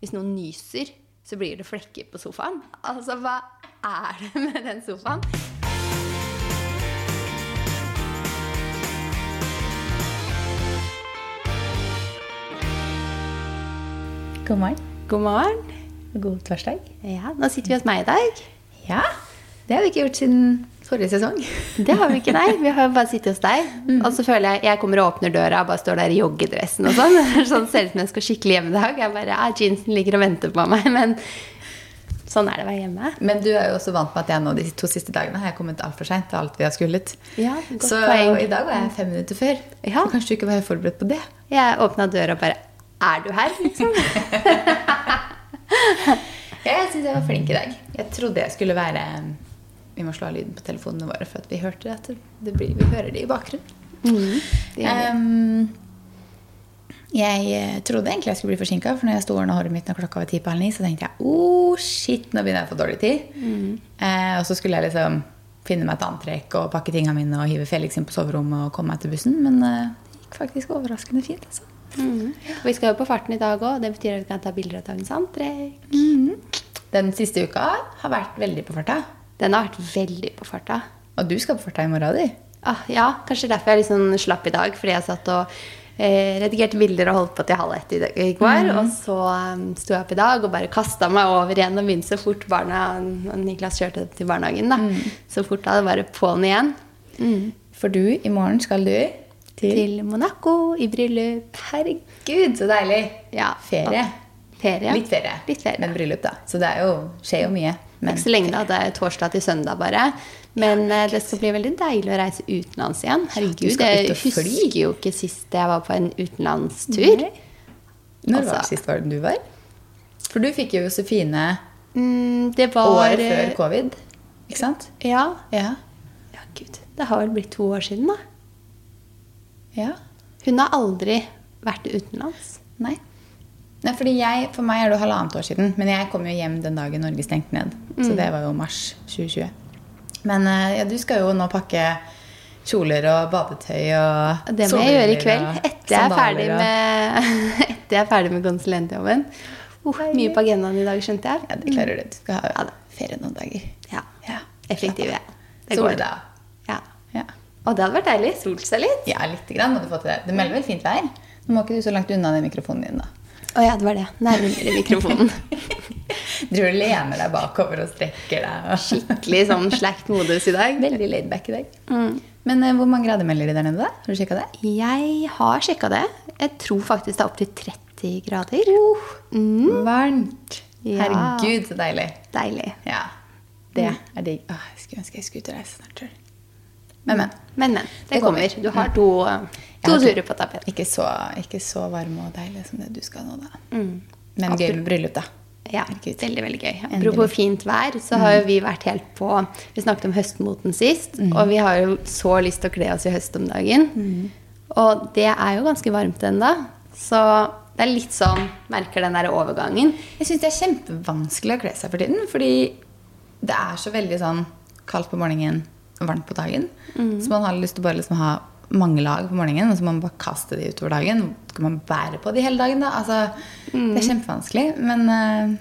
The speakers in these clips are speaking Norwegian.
hvis noen nyser, så blir det flekker på sofaen. Altså, hva er det med den sofaen? God morgen. God morgen. God torsdag. Ja, nå sitter vi hos meg i dag. Ja, det har vi ikke gjort siden forrige sesong. Det har vi ikke, nei. Vi har bare sittet hos deg. Og så føler jeg jeg kommer og åpner døra og bare står der i joggedressen og sånn. sånn ser ut som jeg skal skikkelig hjem i dag. Jeg bare, ja, Jeansen ligger og venter på meg. Men sånn er det å være hjemme. Men du er jo også vant med at jeg nå de to siste dagene har jeg kommet altfor seint til alt vi har skullet. Ja, godt Så poeng. i dag var jeg fem minutter før. Ja. Så kanskje du ikke var forberedt på det. Jeg åpna døra og bare Er du her, liksom? Jeg syns jeg var flink i dag. Jeg trodde jeg skulle være Vi må slå av lyden på telefonene våre, for at vi hørte at det blir, vi hører det i bakgrunnen. Det gjør. Ehm, jeg eh, trodde egentlig jeg skulle bli forsinka, for når jeg sto og ordna håret mitt når klokka var ti på halv ni, så tenkte jeg oh shit, nå begynner jeg å få dårlig tid. Eh, og så skulle jeg liksom finne meg et antrekk og pakke tingene mine og hive Felix inn på soverommet og komme meg til bussen, men eh, det gikk faktisk overraskende fint. altså. Mm. Vi skal jo på farten i dag òg. Det betyr at vi kan ta bilder av dagens antrekk. Den siste uka har vært veldig på farta. Den har vært veldig på farta. Og du skal på farta i morgen, du. Ah, ja, kanskje derfor jeg liksom slapp i dag. Fordi jeg satt og eh, redigerte bilder og holdt på til halv ett i, i går. Og så um, sto jeg opp i dag og bare kasta meg over igjen og begynte så fort barna og Niklas kjørte til barnehagen. da. Så fort da, det bare på'n igjen. For du, i morgen skal du til, Til Monaco i bryllup. Herregud, så deilig! Ja. Ferie. Ferie. Litt ferie. Litt ferie. Men bryllup, da. Så det er jo, skjer jo mye. Men Ikke så lenge, da. Det er torsdag til søndag bare. Men ja, det skal bli veldig deilig å reise utenlands igjen. Herregud, jeg husker jo ikke sist jeg var på en utenlandstur. Nei. Når var Altså- det sist var det du var? For du fikk jo Josefine Mm, det var eh, før covid. Ikke sant? Ja. Ja. ja, gud. Det har vel blitt to år siden, da. ja. Hun har aldri vært utenlands. Nei. Nei, fordi jeg, For meg er det halvannet år siden, men jeg kom jo hjem den dagen Norge stengte ned. Så det var jo mars 2020. Men eh, ja, du skal jo nå pakke kjoler og badetøy og Det må jeg gjøre i kveld. Etter jeg er ferdig med, etter jeg er ferdig med konsulentjobben. Uh, mye på agendaen i dag, skjønte jeg. Ja, det klarer du. Du skal ha Ja ferie noen dager. Ja. Ja. Effektiv, jeg. Det går. Ja. Ja. Og det hadde vært deilig. Solt seg litt. ja, lite grann må du få til det. Det melder vel fint vær? Nå må ikke du så langt unna den mikrofonen din, da. Å ja, det var det. Nærmere mikrofonen. Driver og lener deg bakover og strekker deg. Og... Skikkelig sånn slakt modus i dag. Veldig laidback i dag. Men eh, hvor mange grader melder de der nede? da? Har du sjekka det? Jeg har sjekka det. Jeg tror faktisk det er opptil 30 grader. Varmt. Ja. Herregud, så deilig. Deilig. Ja. Det er digg. Åh, jeg skulle ønske jeg skulle ut og reise snart. jeg. Men, men. Men, men. Det, Det kommer. kommer. Du har to, uh, Jeg to turer på tapeten. Ikke så, ikke så varm og deilig som det du skal nå, da. Mm. Men gøy med bryllup, da. Ja, veldig, veldig gøy. Apropos fint vær, så har jo vi vært helt på Vi snakket om høstmoten sist, og vi har jo så lyst til å kle oss i høst om dagen. Og det er jo ganske varmt ennå, så det er litt sånn Merker den der overgangen. Jeg syns det er kjempevanskelig å kle seg for tiden. Fordi det er så veldig sånn kaldt på morgenen varmt på dagen. Så man har lyst til å bare liksom ha mange lag på morgenen, og så må man bare kaste de utover dagen. Skal man bære på de hele dagen, da? Altså, Det er kjempevanskelig. Men eh,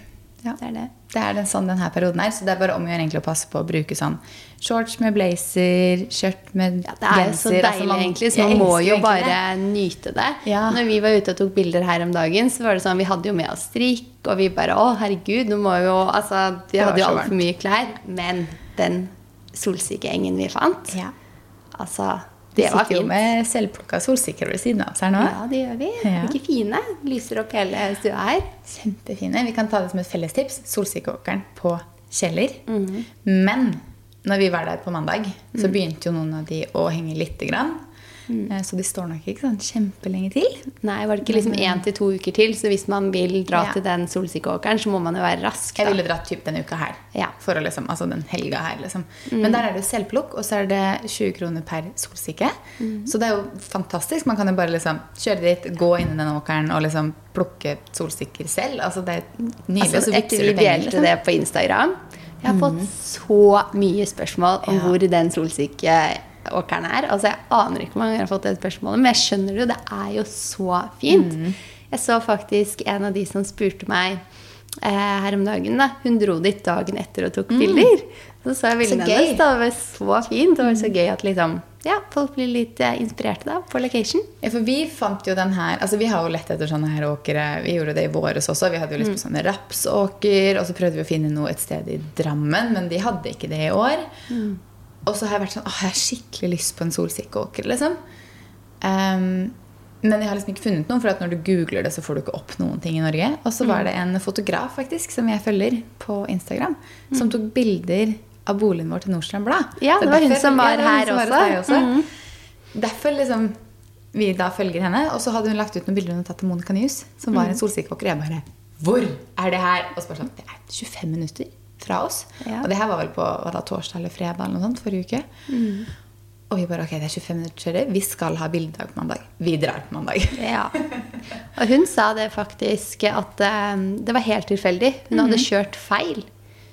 ja, Det er det. det er den, sånn denne perioden er. Så det er bare om å gjøre egentlig å passe på å bruke sånn shorts med blazer, skjørt med Ja, det er jo så deilig, Altså, man- egentlig, så man må jo bare det. nyte det. Ja. Når vi var ute og tok bilder her om dagen, så var det sånn Vi hadde jo med oss strikk, og vi bare Å, herregud, nå må vi jo Altså, de hadde jo altfor mye klær. Men den solsikkeengen vi fant, Ja. altså Vi Det var fint. sitter jo med selvplukka solsikker ved siden av oss her nå. Ja, det gjør vi. Ja. Ikke fine. Lyser opp hele stua her. Kjempefine. Vi kan ta det som et fellestips. Solsikkeåkeren på Kjeller. Mhm. Men når vi var der på mandag, så Mm. begynte jo noen av de å henge lite grann. Eh, Så de står nok ikke sånn kjempelenge til. Nei, var det ikke liksom én til to uker til? Så hvis man vil dra Ja. til den solsikkeåkeren, så må man jo være rask. Jeg ville dratt typ denne uka her. Ja. For å liksom, altså den helga her, liksom. Mm. Men der er det selvplukk, og så er det 20 kroner per solsikke. Mm. Så det er jo fantastisk. Man kan jo bare liksom kjøre dit, gå inn i den åkeren og liksom plukke solsikker selv. Altså det er nydelig. Altså, så etter vi delte liksom. det på Instagram Jeg har fått så mye spørsmål om Ja. hvor den solsikkeåkeren er. Altså, jeg aner ikke hvor mange har fått det spørsmålet, men jeg skjønner det jo. Det er jo så fint. Jeg så faktisk en av de som spurte meg eh, her om dagen. da. Hun dro dit dagen etter og tok bilder. Så så jeg bildene Mm. Mm. hennes. Det var så fint. Det var så gøy at liksom, ja, folk blir litt eh, inspirerte da, på location. Ja, for vi fant jo den her altså Vi har jo lett etter sånne her åkere. Vi gjorde det i våres også. Vi hadde jo lyst på sånne rapsåker. Og så prøvde vi å finne noe et sted i Drammen, men de hadde ikke det i år. Og så har jeg vært sånn Åh, jeg har skikkelig lyst på en solsikkeåker, liksom. Um, men jeg har liksom ikke funnet noen, for når du googler det, så får du ikke opp noen ting i Norge. Og så var det en fotograf faktisk, som jeg følger på Instagram, som tok bilder av boligen vår til Nordstrand Blad. Ja, det var hun som var ja, hun her som var hos også. Mm -hmm. Derfor liksom vi da følger henne. Og så hadde hun lagt ut noen bilder hun hadde tatt av Monica News, som var en solsikkeåker. Jeg bare Hvor er det her? Og så bare sånn Det er 25 minutter fra oss. Ja. Og det her var vel på var det torsdag eller fredag eller noe sånt forrige uke. Og vi bare Ok, det er 25 minutter, kjører. Vi skal ha bildedag på mandag. Vi drar på mandag. Ja. Og hun sa det faktisk at eh, det var helt tilfeldig. Hun hadde kjørt feil.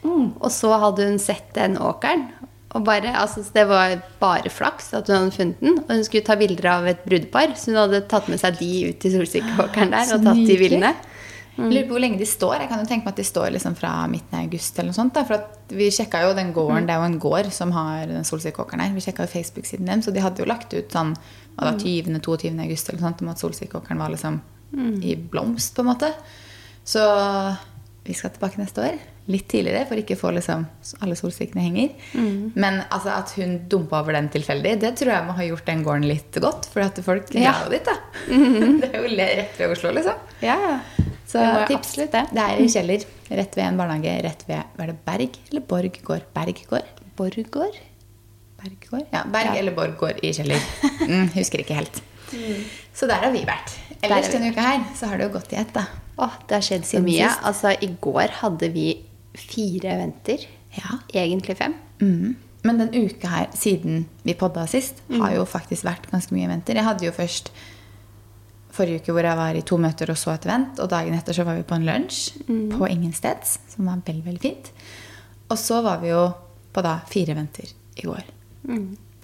Og så hadde hun sett den åkeren. Og bare, altså, det var bare flaks at hun hadde funnet den. Og hun skulle ta bilder av et brudepar, så hun hadde tatt med seg de ut til solsikkeåkeren der Så og tatt de bildene. Jeg Lurer på hvor lenge de står. Jeg kan jo tenke meg at de står liksom fra midten av august. eller noe sånt da. For at vi sjekka jo den gården, Det er jo en gård som har den solsikkeåkeren her. Vi sjekka jo Facebook-siden dem, så de hadde jo lagt ut sånn hva da, 20.-22. august eller noe sånt, om at solsikkeåkeren var liksom i blomst, på en måte. Så vi skal tilbake neste år. Litt tidligere, for ikke å få liksom alle solsikkene henger. Men altså, at hun dumpa over den tilfeldig, det tror jeg må ha gjort den gården litt godt. For at folk Ja. drar jo dit, da. Det er jo rett ved Oslo, liksom. Ja, Så det tips. Absolutt, det. Det er i Kjeller. Rett ved en barnehage. Rett ved Var det Berg eller Borg gård? Berg gård? Berg gård? Ja, Berg Ja. eller Borg gård i Kjeller. Mm, husker ikke helt. Så der har vi vært. Ellers denne uka her så har det jo gått i ett, da. Åh, det har skjedd Siden mye. sist. Altså, i går hadde vi fire eventer. Ja. Egentlig fem. Mm. Men den uka her, siden vi podda sist, har jo faktisk vært ganske mye eventer. Jeg hadde jo først forrige uke hvor jeg var i to møter og så et event. Og dagen etter så var vi på en lunsj på Ingensteds, som var veldig, veldig fint. Og så var vi jo på da fire eventer i går.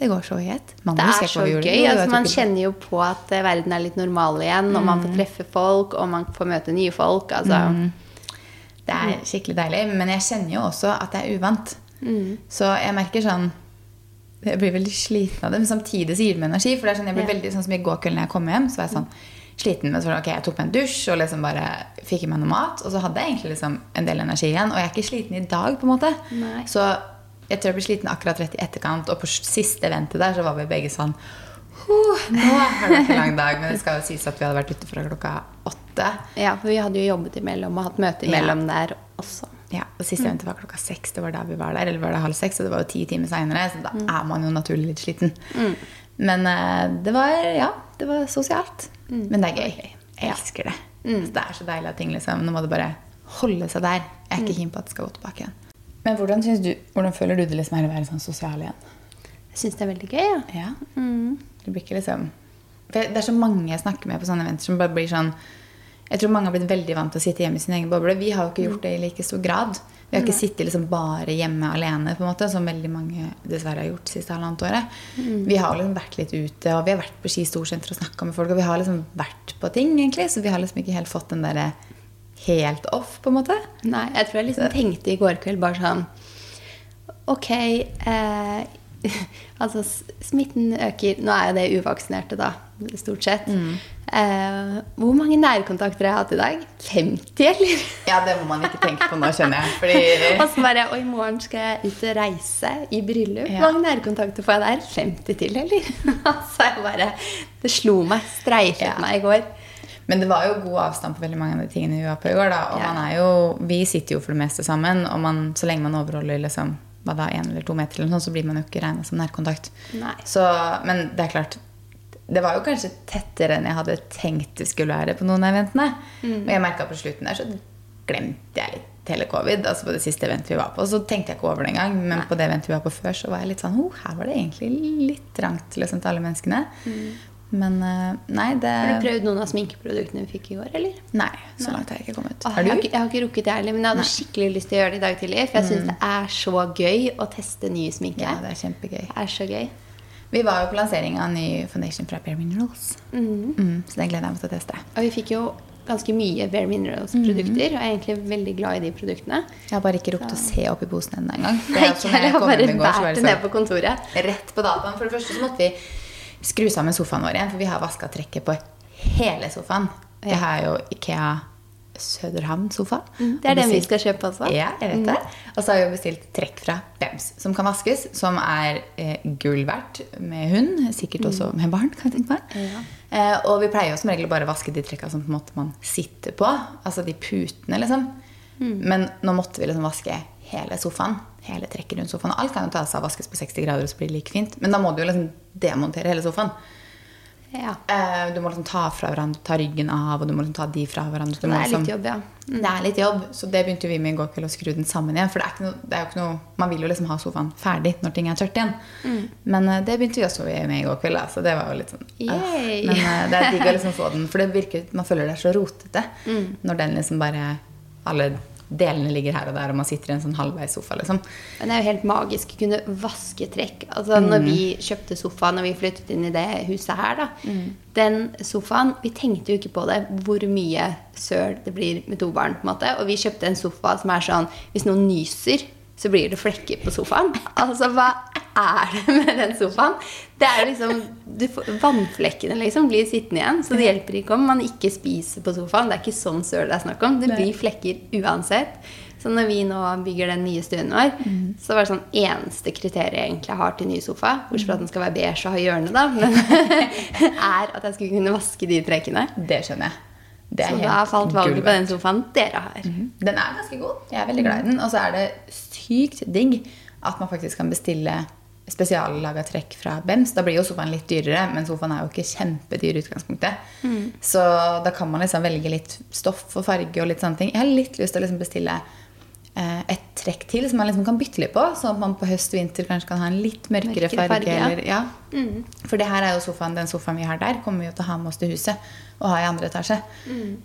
Det går så i ett. Det er så gøy. Altså, man kjenner jo på at eh, verden er litt normal igjen, og man Mm. får treffe folk, og man får møte nye folk. Altså, Det er skikkelig deilig. Men jeg kjenner jo også at det er uvant. Så jeg merker sånn Jeg blir veldig sliten av det, men samtidig så gir det meg energi. For det er sånn, jeg blir Ja. veldig sånn som i går kveld når jeg kom hjem, så var jeg sånn sliten. Men så var det, ok, jeg tok meg en dusj og liksom bare fikk i meg noe mat. Og så hadde jeg egentlig liksom en del energi igjen. Og jeg er ikke sliten i dag, på en måte. Nei. Så jeg tror jeg ble sliten akkurat rett i etterkant. Og på siste eventet der så var vi begge sånn «Huh, Nå har det vært en lang dag. Men det skal jo sies at vi hadde vært ute fra klokka åtte. ja, for vi hadde jo jobbet imellom og hatt møte imellom der også. Ja, og Siste eventet var klokka seks. Det var da vi var der. Eller var det halv seks? Og det var jo ti timer seinere, så da er man jo naturlig litt sliten. Men eh, det var ja, det var sosialt. Men det er gøy. Jeg elsker det. Så det er så deilig at ting liksom Nå må det bare holde seg der. Jeg er ikke keen på at det skal gå tilbake igjen. Men hvordan, du, hvordan føler du det liksom er å være sånn sosial igjen? Jeg syns det er veldig gøy, ja. Ja. Det blir ikke liksom for Det er så mange jeg snakker med på sånne eventer som bare blir sånn Jeg tror mange har blitt veldig vant til å sitte hjemme i sin egen boble. Vi har jo ikke gjort det i like stor grad. Vi har ikke sittet liksom bare hjemme alene, på en måte, som veldig mange dessverre har gjort siste halvannet året. Vi har liksom vært litt ute, og vi har vært på Ski Storsenter og snakka med folk. Og vi har liksom vært på ting, egentlig, så vi har liksom ikke helt fått den derre helt off, på en måte. Nei, jeg tror jeg liksom tenkte i går kveld bare sånn Ok, eh, altså smitten øker Nå er jo det uvaksinerte, da, stort sett. Eh, hvor mange nærkontakter har jeg hatt i dag? 50, eller? Ja, det må man ikke tenke på nå, skjønner jeg. Fordi Og så bare Og i morgen skal jeg ut og reise i bryllup. Ja. Hvor mange nærkontakter får jeg der? 50 til, eller? så jeg bare Det slo meg. Streifet Ja. meg i går. Men det var jo god avstand på veldig mange av de tingene vi var på i går. da, og Ja. man er jo, Vi sitter jo for det meste sammen, og man, så lenge man overholder liksom, hva da, en eller to meter, eller noe, så blir man jo ikke regna som nærkontakt. Så, men det er klart Det var jo kanskje tettere enn jeg hadde tenkt det skulle være på noen av eventene. Mm. Og jeg merka på slutten der så glemte jeg litt hele covid. altså På det siste eventet vi var på. Så tenkte jeg ikke over det engang. Men Nei. på det eventet vi var på før, så var jeg litt sånn oh, Her var det egentlig litt trangt liksom, til alle menneskene. Men eh, nei, det Mm. Har du prøvd noen av sminkeproduktene vi fikk i går, eller? Nei, så langt har jeg ikke kommet. Åh, Har jeg, har du? ikke, jeg har ikke rukket det heller, men jeg hadde skikkelig lyst til å gjøre det i dag tidlig. For jeg syns det er så gøy å teste ny sminke. Ja, det er kjempegøy. Det er så gøy. Vi var jo på lansering av ny foundation fra Bare Minerals. Mm, så den gleder jeg meg til å teste. Og vi fikk jo ganske mye Bare Minerals-produkter. Og jeg er egentlig veldig glad i de produktene. Jeg har bare ikke rukket å se oppi posen ennå engang. Det Nei. Jeg har bare i så båret sånn- ned på kontoret. Rett på dataen. For det første så måtte vi skru sammen sofaen vår igjen, for vi har vaska trekket på hele sofaen. Det er jo Ikea Søderhavn-sofa. Det er den vi skal kjøpe også. Ja, jeg vet det. Og så har vi bestilt trekk fra Bems, som kan vaskes, som er eh, gull verdt med hund. Sikkert også med barn, kan jeg tenke meg. Ja. Eh, og vi pleier jo som regel bare å vaske de trekka som på en måte man sitter på. Altså de putene, liksom. Men nå måtte vi liksom vaske hele sofaen. Hele trekket rundt sofaen. Og alt kan jo ta seg av vaskes på 60 grader, og så blir det like fint. Men da må du jo liksom demontere hele sofaen. Ja. Eh, du må liksom ta fra hverandre, ta ryggen av, og du må liksom ta de fra hverandre. Det er liksom- litt jobb, ja. det er litt jobb, så det begynte vi med i går kveld å skru den sammen igjen. For det er, noe, det er jo ikke noe Man vil jo liksom ha sofaen ferdig når ting er tørt igjen. Men eh, det begynte vi også med i går kveld, da, så det var jo litt sånn øh. Men eh, det er digg å liksom få den, for det virker Man føler det er så rotete når den liksom bare Alle delene ligger her og der, og man sitter i en sånn halvveis sofa, liksom. Men det er jo helt magisk å kunne vaske trekk. Altså Når vi kjøpte sofa når vi flyttet inn i det huset her, da. Den sofaen Vi tenkte jo ikke på det, hvor mye søl det blir med to barn. på en måte Og vi kjøpte en sofa som er sånn Hvis noen nyser, så blir det flekker på sofaen. Altså, hva er det med den sofaen? Det er liksom du får, Vannflekkene liksom blir sittende igjen. Så det hjelper ikke om man ikke spiser på sofaen. Det er ikke sånn søl det er snakk om. Det blir flekker uansett. Så når vi nå bygger den nye stuen vår, så var det sånn eneste kriteriet jeg egentlig har til ny sofa, bortsett fra at den skal være beige og ha hjørne, da, men er at jeg skulle kunne vaske de trekkene. Det skjønner jeg. Så da falt valget på den sofaen dere har. Den er ganske god. Jeg er veldig glad i den. Og så er det sykt digg at man faktisk kan bestille spesiallaga trekk fra Bems. Da blir jo sofaen litt dyrere, men sofaen er jo ikke kjempedyr i utgangspunktet. Så da kan man liksom velge litt stoff og farge og litt sånne ting. Jeg har litt lyst til å liksom bestille eh, et trekk til som man liksom kan bytte litt på, sånn at man på høst og vinter kanskje kan ha en litt mørkere, Mørkere farge. farge, ja. eller, ja. For det her er jo sofaen, den sofaen vi har der, kommer vi jo til å ha med oss til huset og ha i andre etasje.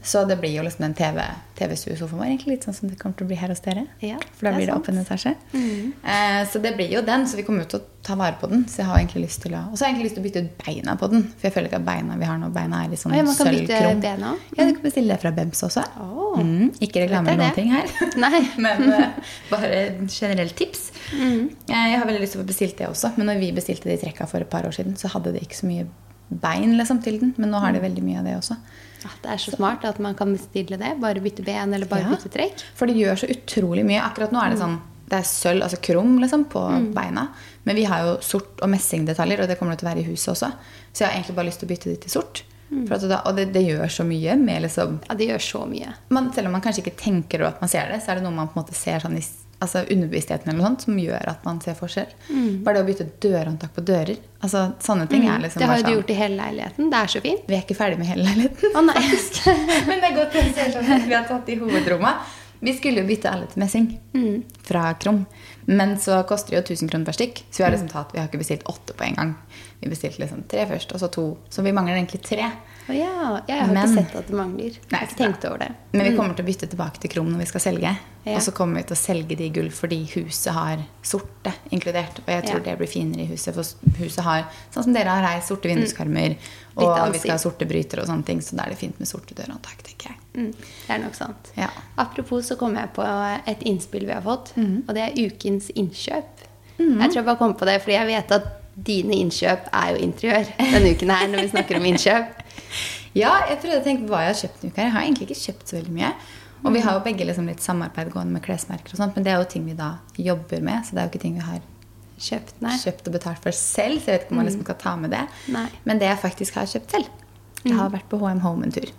Så det blir jo liksom den TV TV-stuesofaen vår, egentlig litt sånn som det kommer til å bli her hos dere. Ja, For da blir det sant. åpen etasje. Eh, så det blir jo den, så vi kommer til å ta vare på den. Så jeg har egentlig lyst til å Og så har jeg egentlig lyst til å bytte ut beina på den. For jeg føler ikke at beina vi har nå, beina er litt sånn Oi, man kan sølvkrom. bena? Ja, du kan bestille det fra Bems også. Oh, Mm, ikke reklame eller noen ting her. Nei. Men eh, bare generelt tips. Mm. Eh, Jeg har veldig lyst til å få bestilt det også. Men når vi bestilte de trekka for et par år siden, så hadde det ikke så mye bein liksom, til den. Men nå har de veldig mye av det også. Ja, det er så smart at man kan bestille det. Bare bytte ben eller bare Ja. bytte trekk. For det gjør så utrolig mye. Akkurat nå er det sånn det er sølv, altså krom, liksom, på beina. Men vi har jo sort og messingdetaljer, og det kommer det til å være i huset også. Så jeg har egentlig bare lyst til å bytte det til sort. At da, og det, det gjør så mye med liksom Ja, det gjør så mye. man, Selv om man kanskje ikke tenker over at man ser det, så er det noe man på en måte ser sånn i altså underbevisstheten eller noe sånt, som gjør at man ser forskjell. Bare det å bytte dørhåndtak på dører. altså Sånne ting er liksom Det har jo du sånn gjort i hele leiligheten. Det er så fint. Vi er ikke ferdig med hele leiligheten. Oh, nei. Men det er godt vi har tatt i hovedrommet. Vi skulle jo bytte alle til messing fra krom. Men så koster det jo 1000 kroner per stykk. Så vi har liksom tatt, vi har ikke bestilt åtte på en gang. Vi bestilte liksom tre først, og så to. Så vi mangler egentlig tre. Oh, ja. Jeg har Men- ikke sett at det mangler. Nei, ikke tenkt over det. Men vi kommer til å bytte tilbake til krom når vi skal selge. Ja. Og så kommer vi til å selge de i gull fordi huset har sorte inkludert. Og jeg tror Ja. det blir finere i huset, for huset har, sånn som dere har her, sorte vinduskarmer. Og vi skal ha sorte brytere og sånne ting, så da er det fint med sorte dørhåndtak, tenker jeg. Mm, det er nok sant. Ja. Apropos så kom jeg på et innspill vi har fått, og det er ukens innkjøp. Jeg tror jeg bare kom på det, fordi jeg vet at dine innkjøp er jo interiør denne uken her, når vi snakker om innkjøp. Ja, jeg prøvde å tenke på hva jeg har kjøpt denne uka. Jeg har egentlig ikke kjøpt så veldig mye. Og vi har jo begge liksom litt samarbeid gående med klesmerker og sånt, men det er jo ting vi da jobber med, så det er jo ikke ting vi har Kjøpt, kjøpt og betalt for selv, så jeg vet ikke om man liksom skal ta med det. Nei. Men det jeg faktisk har kjøpt selv. Jeg har vært på HM Home en tur.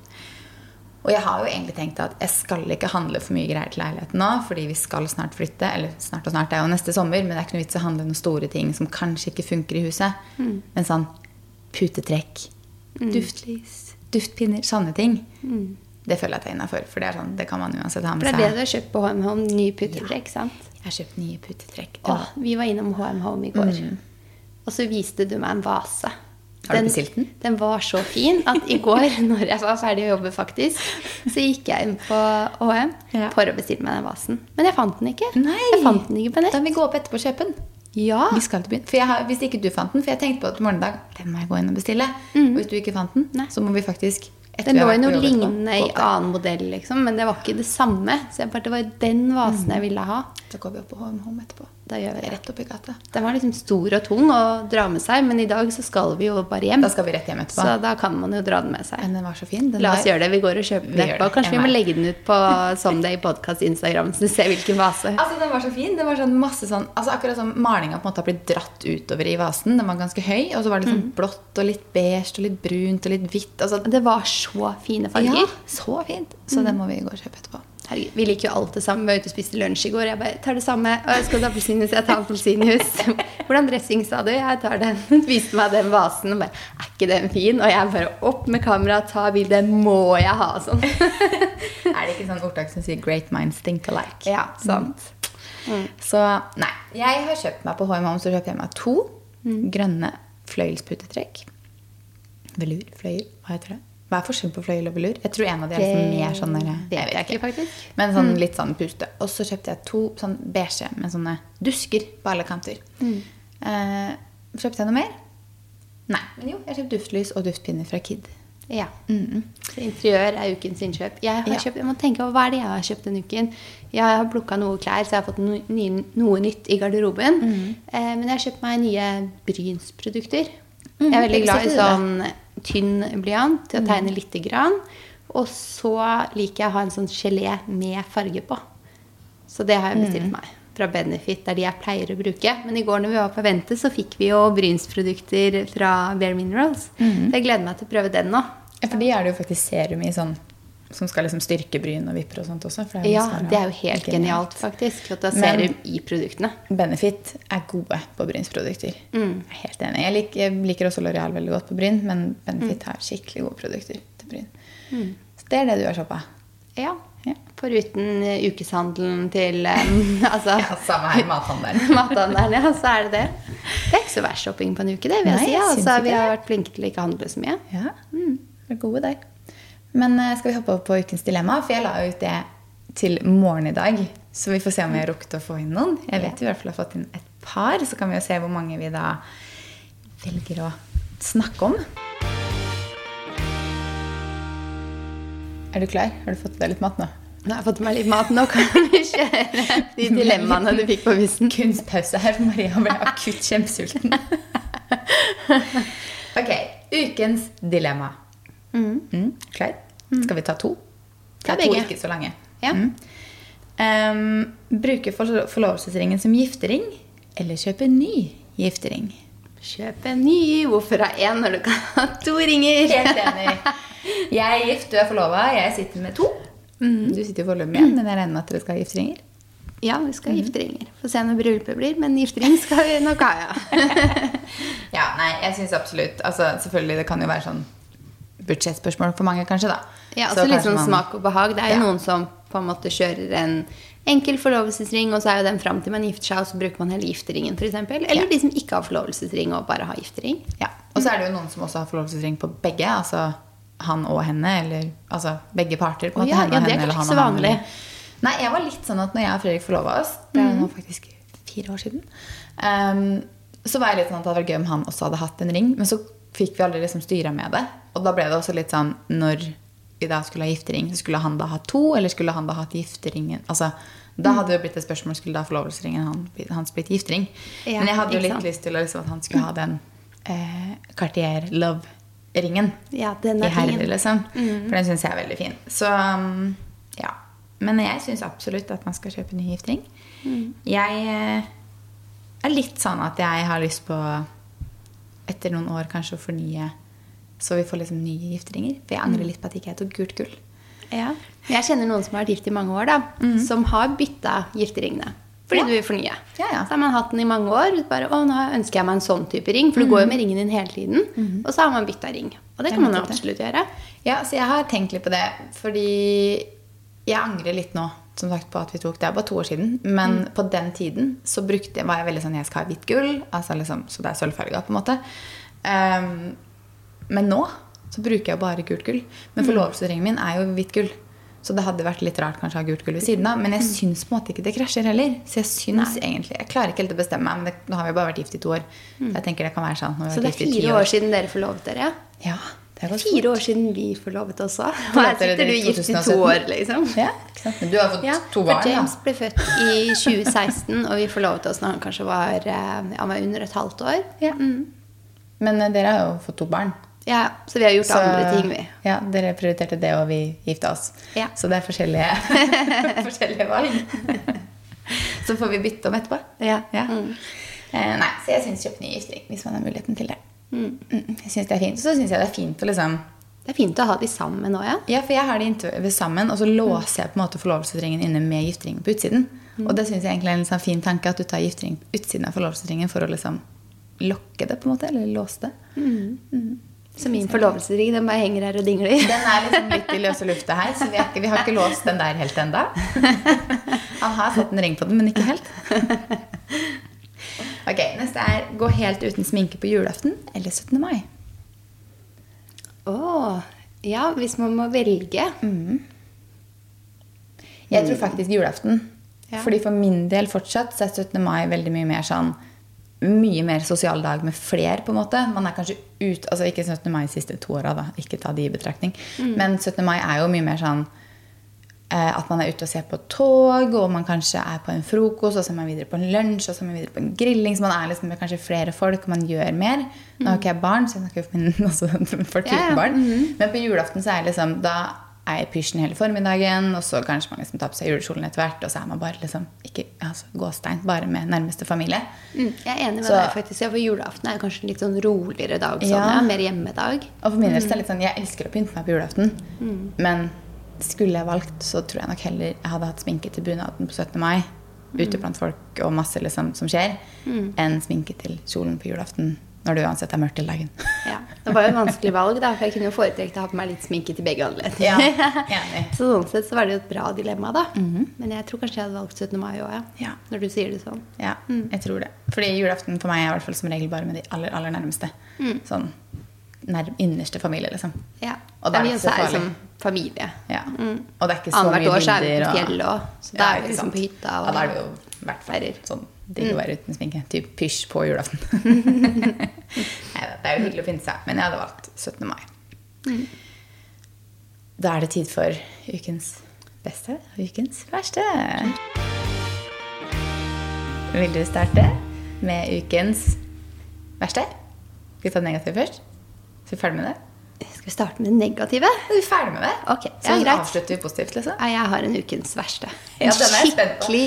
Og jeg har jo egentlig tenkt at jeg skal ikke handle for mye greier til leiligheten nå, fordi vi skal snart flytte. Eller snart og snart, det er jo neste sommer, men det er ikke noe vits å handle noen store ting som kanskje ikke funker i huset. Men sånn putetrekk, duftlys, duftpinner, sånne ting. Det føler jeg at jeg er innafor, for det, er sånn, det kan man uansett ha For med det er det seg. du har kjøpt på HM Home, ny putetrekk, sant? Jeg har kjøpt nye putetrekk. Åh, vi var innom HM Home i går, og så viste du meg en vase. Har du bestilt den? Den var så fin at i går, når jeg var ferdig å jobbe, faktisk, så gikk jeg inn på HM Ja. for å bestille meg den vasen. Men jeg fant den ikke. Nei. Jeg fant den ikke på nett. Da må vi gå opp etterpå og kjøpe den. Ja. Vi skal til byen. For har, hvis ikke du fant den, for jeg tenkte på at morgendag den må jeg gå inn og bestille. Og hvis du ikke fant den, Nei. så må vi faktisk Den lå i noe lignende i annen modell, liksom, men det var ikke det samme. Så jeg bare, det var den vasen jeg ville ha. Så går vi opp på HM Home etterpå. Da gjør vi det. Rett opp i gata. Den var liksom stor og tung å dra med seg, men i dag så skal vi jo bare hjem. Da skal vi rett hjem etterpå. Så da kan man jo dra den med seg. Men den var så fin. Den La oss oss gjøre det. Vi går og kjøper den etterpå. Kanskje vi må legge den ut på Someday podcast Instagram, så du ser hvilken vase. Altså, Den var så fin. Det var sånn masse sånn altså Akkurat som malinga på en måte har blitt dratt utover i vasen. Den var ganske høy, og så var det sånn blått og litt beige og litt brunt og litt hvitt. Altså, Det var så fine farger. ja, så fint. Så den må vi gå og kjøpe etterpå. Herregud, vi liker jo alt det samme. Vi var ute og spiste lunsj i går. Jeg bare tar det samme. Og jeg skal ta appelsinjuice. Jeg tar appelsinjuice. Hvordan dressing sa du? Jeg tar den. Viste meg den vasen og bare Er ikke den fin? Og jeg bare opp med kamera, ta bilde. Må jeg ha. Sånn. Er det ikke sånn ordtak som sier 'great minds think alike'? Ja, sant. Så nei. Jeg har kjøpt meg på HM så kjøpte jeg meg to grønne fløyelsputetrekk. Velur, fløyel, hva heter det? Hva er forskjellen på fløyel og velur? Jeg tror en av de er liksom mer sånn der- vet jeg ikke, faktisk. Men sånn litt sånn puste. Og så kjøpte jeg to sånn beige med sånne dusker på alle kanter. Eh, kjøpte jeg noe mer? Nei. Men jo, jeg kjøpte duftlys og duftpinner fra Kid. Ja. Så interiør er ukens innkjøp. Jeg, har Ja. kjøpt, jeg må tenke over hva er det jeg har kjøpt denne uken. Jeg har plukka noe klær, så jeg har fått no, noe nytt i garderoben. Eh, men jeg har kjøpt meg nye brynsprodukter. jeg er veldig glad i sånn tynn blyant til å tegne lite grann. Og så liker jeg å ha en sånn gelé med farge på. Så det har jeg bestilt meg fra Benefit. Det er de jeg pleier å bruke. Men i går når vi var på Vente, så fikk vi jo brynsprodukter fra Bare Minerals. Så jeg gleder meg til å prøve den nå. Ja, for de er det jo faktisk serum i sånn som skal liksom styrke bryn og vipper og sånt også. det er Ja, det er jo helt genialt, faktisk. At du har Men- i produktene. Benefit er gode på brynsprodukter. Mm. Jeg er helt enig. Jeg liker, jeg liker også L'Oreal veldig godt på bryn, men Benefit har skikkelig gode produkter til bryn. Mm. Så det er det du har shoppa. Ja. Ja. Foruten eh, ukeshandelen til um, altså, samme her, mathandelen. mathandelen, ja, så er det det. Det er ikke så verst shopping på en uke, det vil jeg Nei, si. Altså, vi har det. vært flinke til å ikke handle så mye. Ja, mm, Det er gode der. Men eh, skal vi hoppe opp på ukens dilemma? For jeg la ut det til morgen i dag. Så vi får se om vi har rukket å få inn noen. Jeg vet vi i hvert fall har fått inn et par. Så kan vi jo se hvor mange vi da velger å snakke om. Er du klar? Har du fått i deg litt mat nå? Nå har jeg fått meg litt mat. Nå kan vi kjøre de dilemmaene du fikk på bussen. Kunstpause her, for Maria ble akutt kjempesulten. ok, ukens dilemma. Mm, klar? Skal vi ta to? Ta er to ikke så lange. Ja. Mm. Um, bruke forlovelsesringen som giftering, eller kjøpe ny giftering? Kjøpe en ny. Hvorfor ha én når du kan ha to ringer? Helt enig. Jeg er gift, du er forlova, jeg sitter med to. Mm. Du sitter jo foreløpig med én, men jeg regner med at dere skal ha gifteringer. Ja, vi skal ha gifteringer. Få se når bryllupet blir, men giftering skal vi nok ha, ja. Ja, nei, jeg synes absolutt altså, Selvfølgelig, det kan jo være sånn budsjettspørsmål for mange, kanskje, da. Ja, Så litt sånn man- smak og behag. Det er jo Ja. noen som på en måte kjører en enkel forlovelsesring, og så er jo den fram til man gifter seg, og så bruker man hele gifteringen, f.eks. Eller Ja. de som ikke har forlovelsesring og bare har giftering. Ja. Og så er det jo noen som også har forlovelsesring på begge. Altså han og henne, eller altså begge parter. på måte, ja, henne ja, det er kanskje ikke så vanlig. Nei, jeg var litt sånn at når jeg og Fredrik forlova oss, det er nå faktisk fire år siden, um, så var jeg litt sånn at det hadde vært gøy om han også hadde hatt en ring. Men så fikk vi aldri liksom styra med det. Og da ble det også litt sånn når vi da skulle ha giftering, så skulle han da ha to, eller skulle han da hatt gifteringen Altså, Da hadde det blitt et spørsmål skulle da forlovelsesringen han- hans blitt giftering. Ja, Men jeg hadde jo litt sant. lyst til liksom, at han skulle ha den eh, Cartier Love-ringen. Ja, den I er fin. herre, liksom. For den syns jeg er veldig fin. Så um, ja. Men jeg syns absolutt at man skal kjøpe ny giftering. Jeg eh, er litt sånn at jeg har lyst på, etter noen år, kanskje å fornye så vi får liksom nye gifteringer. For jeg angrer litt på at ikke jeg tok gult gull. Ja. Jeg kjenner noen som har vært gift i mange år, da, som har bytta gifteringene. Fordi Ja. du vil fornye. Ja, ja. Så har man hatt den i mange år. Bare, å, nå ønsker jeg meg en sånn type ring. For du går jo med ringen din hele tiden. Og så har man bytta ring. Og det kan man absolutt gjøre. Ja, så jeg har tenkt litt på det. Fordi jeg angrer litt nå som sagt, på at vi tok Det er bare to år siden. Men på den tiden så brukte, var jeg veldig sånn Jeg skal ha hvitt gull. Altså liksom, så det er sølvfarga, på en måte. Ehm, men nå så bruker jeg bare gult gull. Men forlovelsesringen min er jo hvitt gull. Så det hadde vært litt rart kanskje å ha gult gull ved siden av. Men jeg syns på en måte ikke det krasjer heller. Så jeg syns egentlig Jeg klarer ikke helt å bestemme meg, men det, nå har vi bare vært gift i to år. Så jeg tenker det kan være vi Så det er fire år siden dere forlovet dere? Ja, Det er Fire år siden vi forlovet oss òg. Og her sitter du gift i to år, liksom. Ja. Men du har fått Ja, to barn, James da. ble født i 2016, og vi forlovet oss når han kanskje var, eh, han var under et halvt år. Ja. Men eh, dere har jo fått to barn. Ja, så vi har gjort Så- andre ting, vi. Ja, dere prioriterte det, og vi gifta oss. Ja. Så det er forskjellige, forskjellige valg. Så får vi bytte om etterpå. Ja. Ja. Mm. Eh, nei, så jeg syns kjøp ny gifting hvis man har muligheten til det. Mm, jeg synes det er fint. Så syns jeg det er fint å liksom Det er fint å ha de sammen òg, ja. Ja, for jeg har de sammen, og så låser jeg på en måte forlovelsesringen inne med gifteringen på utsiden. Og det syns jeg egentlig er en liksom fin tanke, at du tar giftering på utsiden av forlovelsesringen for å liksom lokke det, på en måte, eller låse det. Så min forlovelsesring den bare henger her og dingler. Den er liksom litt i løse lufta her, så vi, ikke, vi har ikke låst den der helt enda. Han har satt en ring på den, men ikke helt. Ok, Neste er gå helt uten sminke på julaften eller 17. mai. Å, ja, hvis man må velge. Jeg tror faktisk julaften. Ja. Fordi for min del fortsatt så er 17. mai veldig mye mer sånn Mye mer sosial dag med flere, på en måte. Man er kanskje ut, altså Ikke 17. mai de siste to åra, da. Ikke ta de i betraktning. Men 17. mai er jo mye mer sånn eh, at man er ute og ser på tog, og man kanskje er på en frokost, og så er man videre på en lunsj, og så er man videre på en grilling. Så man er liksom med kanskje flere folk, og man gjør mer. Nå har ikke jeg barn, så jeg snakker jo for min, også Ja, ja. uten barn. Men på julaften så er jeg liksom Da er i pysjen hele formiddagen, og så kanskje mange som tar på seg julekjolen etter hvert, og så er man bare liksom ikke altså, gåstein, bare med nærmeste familie. Mm, jeg er enig med Så- deg, faktisk. Ja, for julaften er kanskje en litt sånn roligere dag. Sånn, Ja. ja. Mer hjemmedag. Og for min del mm. er det litt sånn, jeg elsker å pynte meg på julaften, men skulle jeg valgt, så tror jeg nok heller jeg hadde hatt sminke til bunaden på 17. mai, ute blant folk og masse liksom som skjer, enn sminke til kjolen på julaften, når det uansett er mørkt i legen. Ja. Det var jo et vanskelig valg, da, for jeg kunne jo foretrekt å ha på meg litt sminke til begge anledninger. Ja. Så sånn sett så var det jo et bra dilemma, da. Men jeg tror kanskje jeg hadde valgt 17. mai òg, ja. Ja. Når du sier det sånn. Ja, jeg tror det. Fordi julaften for meg er i hvert fall som regel bare med de aller, aller nærmeste. Sånn nær, innerste familie, liksom. Ja. Og det er det ikke så er farlig. som familie. Ja. Og det er ikke så Annet mye år så er vi bilder. på fjellet òg. Så da Ja, er vi liksom på hytta. Ja, Og, da er det jo hvert fall sånn digg å være uten sminke. Typ pysj på julaften. Det er jo hyggelig å pynte seg, men jeg hadde valgt 17. mai. Da er det tid for ukens beste og ukens verste. Vil du starte med ukens verste? Skal vi ta det negative først? Så er vi er ferdig med det? Skal vi starte med det negative? Er vi ferdig med det? Ok, Så ja, greit. avslutter vi positivt, liksom? Ja, jeg har en ukens verste. Ja, den er. Skikkelig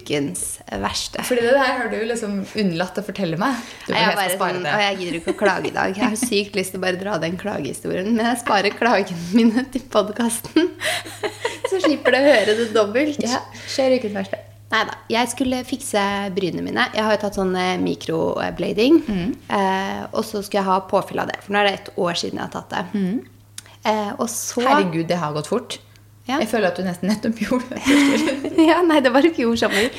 ukens verste. Fordi det der har du liksom unnlatt å fortelle meg. Du Nei, jeg, bare spare sånn, det. og jeg gidder ikke å klage i dag. Jeg har sykt lyst til å bare dra den klagehistorien, men jeg sparer klagene mine til podkasten. Så slipper det å høre det dobbelt. Ja, skjer ukens verste. Nei da. Jeg skulle fikse brynene mine. Jeg har jo tatt sånn mikroblading. Mm. Eh, og så skulle jeg ha påfyll av det. For nå er det et år siden jeg har tatt det. Eh, og så Herregud, det har gått fort. Ja. Jeg føler at du nesten nettopp gjorde det. ja, Nei, det var i fjor sommer.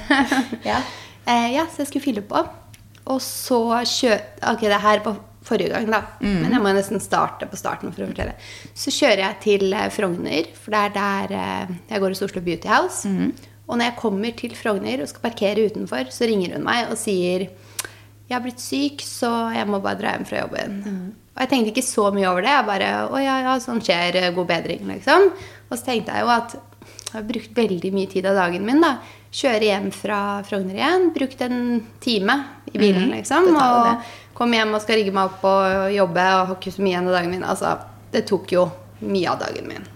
Ja. Eh, ja, så jeg skulle fylle på. Og så kjø... Ok, det her var forrige gang, da. Men jeg må nesten starte på starten for å fortelle. Så kjører jeg til eh, Frogner, for det er der eh, jeg går hos Oslo Beauty House. Og når jeg kommer til Frogner og skal parkere utenfor, så ringer hun meg og sier jeg har blitt syk, så jeg må bare dra hjem fra jobben. Og jeg tenkte ikke så mye over det. Jeg bare Å ja, ja, sånn skjer. God bedring, liksom. Og så tenkte jeg jo at jeg har brukt veldig mye tid av dagen min. da. Kjøre hjem fra Frogner igjen. Brukt en time i bilen, liksom. det det. Og kom hjem og skal rigge meg opp og jobbe og har ikke så mye igjen av dagen min. Altså, det tok jo mye av dagen min.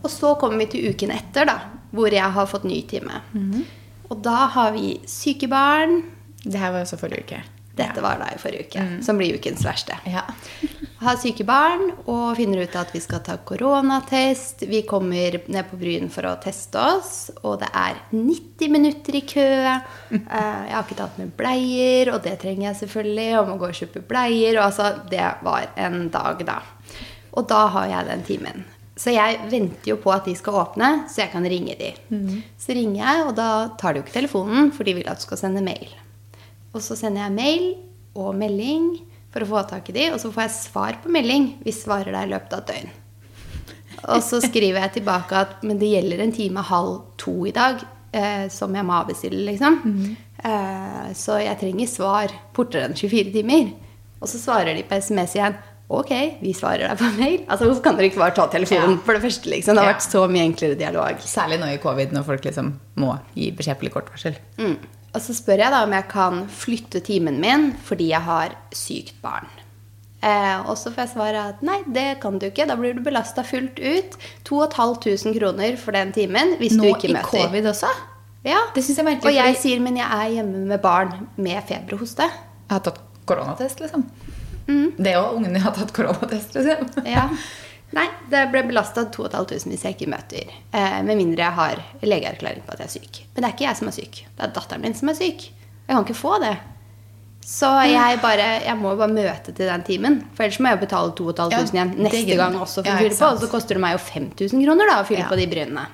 Og så kommer vi til uken etter, da, hvor jeg har fått ny time. Mhm. Og da har vi syke barn. Det her var også forrige uke. Dette var da i forrige uke, Mm. som blir ukens verste. Ja. Har syke barn og finner ut at vi skal ta koronatest. Vi kommer ned på Bryn for å teste oss, og det er 90 minutter i kø. Eh, Jeg har ikke tatt med bleier, og det trenger jeg selvfølgelig. Og må gå og kjøpe bleier. Og altså, det var en dag, da. Og da har jeg den timen. Så jeg venter jo på at de skal åpne, så jeg kan ringe de. Så ringer jeg, og da tar de jo ikke telefonen, for de vil at du skal sende mail. Og så sender jeg mail og melding for å få tak i de, og så får jeg svar på melding hvis svarer deg i løpet av et døgn. Og så skriver jeg tilbake at men det gjelder en time halv to i dag, eh, som jeg må avbestille, liksom. Eh, så jeg trenger svar fortere enn 24 timer. Og så svarer de på SMS igjen. Ok, vi svarer deg på mail. Altså, Hvorfor kan dere ikke bare ta telefonen? Ja. For det første, liksom. Det har Ja. vært så mye enklere dialog. Særlig nå i covid, når folk liksom må gi beskjed på litt kort varsel. Mm. Og så spør jeg da om jeg kan flytte timen min fordi jeg har sykt barn. Eh, og så får jeg svare at nei, det kan du ikke. Da blir du belasta fullt ut. 2500 kroner for den timen hvis Nå du ikke møter. Nå i covid også? Ja. Det synes jeg er merkelig, Og jeg fordi- sier men jeg er hjemme med barn med feber og hoste. Jeg har tatt koronatest, liksom. Mm. Det òg. Ungene har tatt koronatest, liksom. Ja. Nei, det ble belasta 2500 hvis jeg ikke møter. Eh, med mindre jeg har legeerklæring på at jeg er syk. Men det er ikke jeg som er syk. Det er datteren min som er syk. Jeg kan ikke få det. Så jeg, bare, jeg må bare møte til den timen. For ellers må jeg betale 2500 Ja, igjen neste gang også for å fylle på. Og så koster det meg jo 5000 kroner da å fylle Ja. på de brynene.